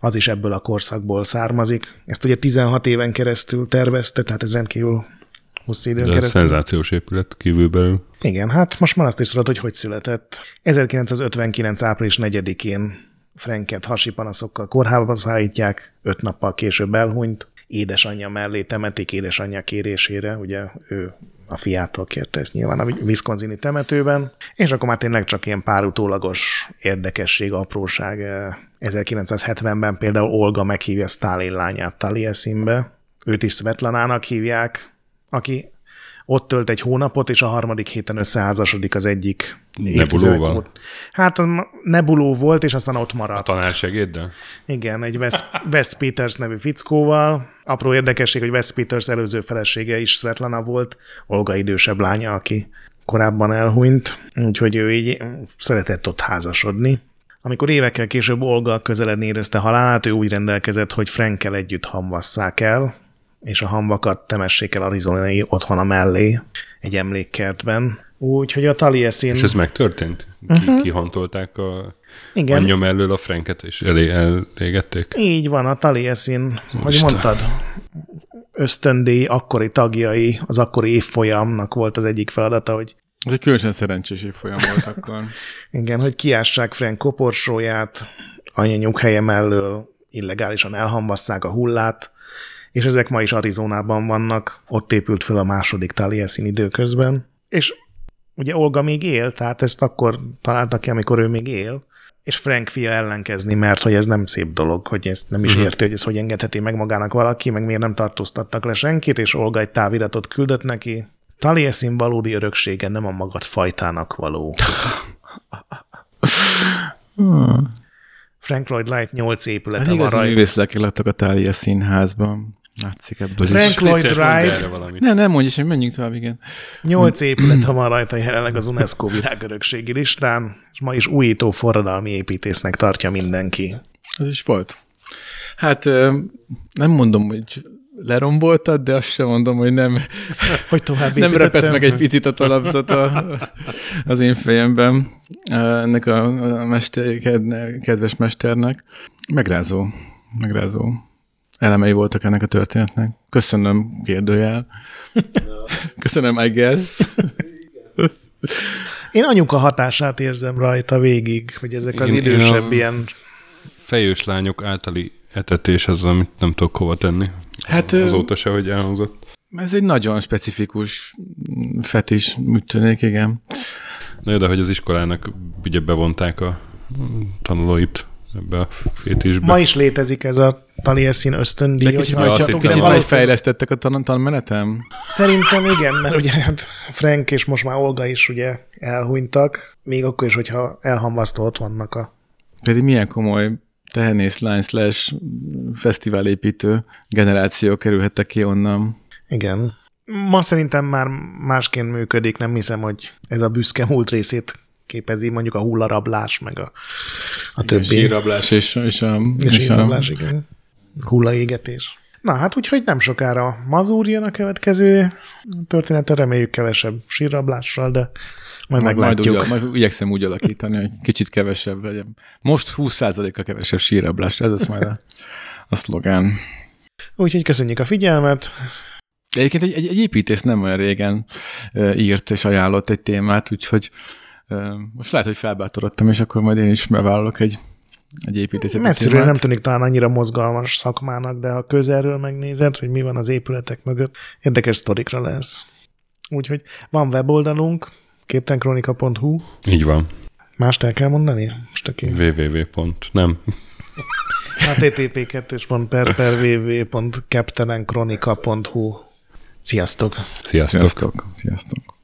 az is ebből a korszakból származik. Ezt ugye 16 éven keresztül tervezte, tehát ez rendkívül hosszú időn De keresztül. szenzációs épület kívülbelül. Igen, hát most már azt is tudod, hogy hogy született. 1959. április 4-én Franket hasi panaszokkal kórházba szállítják, öt nappal később elhunyt, édesanyja mellé temetik édesanyja kérésére, ugye ő a fiától kérte ezt nyilván a Wisconsini temetőben, és akkor már tényleg csak ilyen pár utólagos érdekesség, apróság. 1970-ben például Olga meghívja Stalin lányát Taliesinbe, őt is Svetlanának hívják, aki ott tölt egy hónapot, és a harmadik héten összeházasodik az egyik Nebulóval? Hát az Nebuló volt, és aztán ott A maradt. tanársegéddel? Igen, egy Wes, Wes Peters nevű fickóval. Apró érdekesség, hogy Wes Peters előző felesége is Svetlana volt, Olga idősebb lánya, aki korábban elhunyt, úgyhogy ő így szeretett ott házasodni. Amikor évekkel később Olga közeledni érezte halálát, ő úgy rendelkezett, hogy Frankel együtt hamvasszák el, és a hamvakat temessék el arizonai otthona mellé, egy emlékkertben. Úgyhogy a Taliesin... És ez megtörtént? Ki, uh-huh. Kihantolták a. Igen. anyja mellől a Franket, és elé elégették? Így van, a Taliesin, hogy mondtad, ösztöndíj akkori tagjai, az akkori évfolyamnak volt az egyik feladata, hogy Ez egy különösen szerencsés évfolyam volt akkor. igen, hogy kiássák Frank koporsóját, anya nyughelye mellől illegálisan elhamvasszák a hullát, és ezek ma is Arizonában vannak, ott épült fel a második Taliesin időközben, és ugye Olga még él, tehát ezt akkor találtak ki, amikor ő még él, és Frank fia ellenkezni, mert hogy ez nem szép dolog, hogy ezt nem is Mhm. érti, hogy ezt hogy engedheti meg magának valaki, meg miért nem tartóztattak le senkit, és Olga egy táviratot küldött neki. Taliesin valódi öröksége nem a magad fajtának való. Frank Lloyd Wright nyolc Hát épülete van igazi rajta. művészlelkek laktak a Tália színházban. Látszik ebből Frank is. Lloyd Wright. Nem, nem mondj, és menjünk tovább, igen. Nyolc épület van rajta jelenleg az UNESCO világörökségi listán, és ma is újító forradalmi építésznek tartja mindenki. Az is volt. Hát nem mondom, hogy leromboltad, de azt sem mondom, hogy nem, Hogy tovább nem repett meg egy picit a talapzat a, az én fejemben ennek a, a mester, ked- kedves mesternek. Megrázó, megrázó elemei voltak ennek a történetnek. Köszönöm, kérdőjel. Köszönöm, I guess. Én anyuka hatását érzem rajta végig, hogy ezek az Én- én idősebb a- ilyen... Fejős lányok általi etetés az, amit nem tudok hova tenni. Hát, Azóta se, hogy elhangzott. Ez egy nagyon specifikus fetis, úgy tűnik, igen. Na jó, de hogy az iskolának ugye bevonták a tanulóit ebbe a fétisbe. Ma is létezik ez a Taliesin ösztöndíj, De kicsit, hogyha azt kicsit, valószínűleg- megfejlesztettek a tan- tanmenetem? Szerintem igen, mert ugye hát Frank és most már Olga is ugye elhunytak, még akkor is, hogyha elhamvasztva ott vannak a... Pedig milyen komoly tehenész lány slash fesztiválépítő generáció kerülhettek ki onnan. Igen. Ma szerintem már másként működik, nem hiszem, hogy ez a büszke múlt részét képezi, mondjuk a hullarablás, meg a, a többi. Sírrablás és, és a... És és a igen. Hullaégetés. Na hát úgyhogy nem sokára Mazur jön a következő története, reméljük kevesebb sírrablással, de majd majd, meglátjuk. úgy, majd igyekszem úgy alakítani, hogy kicsit kevesebb legyen. Most 20%-a kevesebb sírrablás, ez az majd a, a szlogán. Úgyhogy köszönjük a figyelmet. Egyébként egy, egy, egy építész nem olyan régen írt és ajánlott egy témát, úgyhogy most lehet, hogy felbátorodtam, és akkor majd én is bevállalok egy, egy építészeti Messziről témát. nem tűnik talán annyira mozgalmas szakmának, de ha közelről megnézed, hogy mi van az épületek mögött, érdekes sztorikra lesz. Úgyhogy van weboldalunk, képtenkronika.hu. Így van. Mást el kell mondani? Most aki www. Pont. Nem. http 2 per per www.captainenkronika.hu Sziasztok! Sziasztok. Sziasztok! Sziasztok!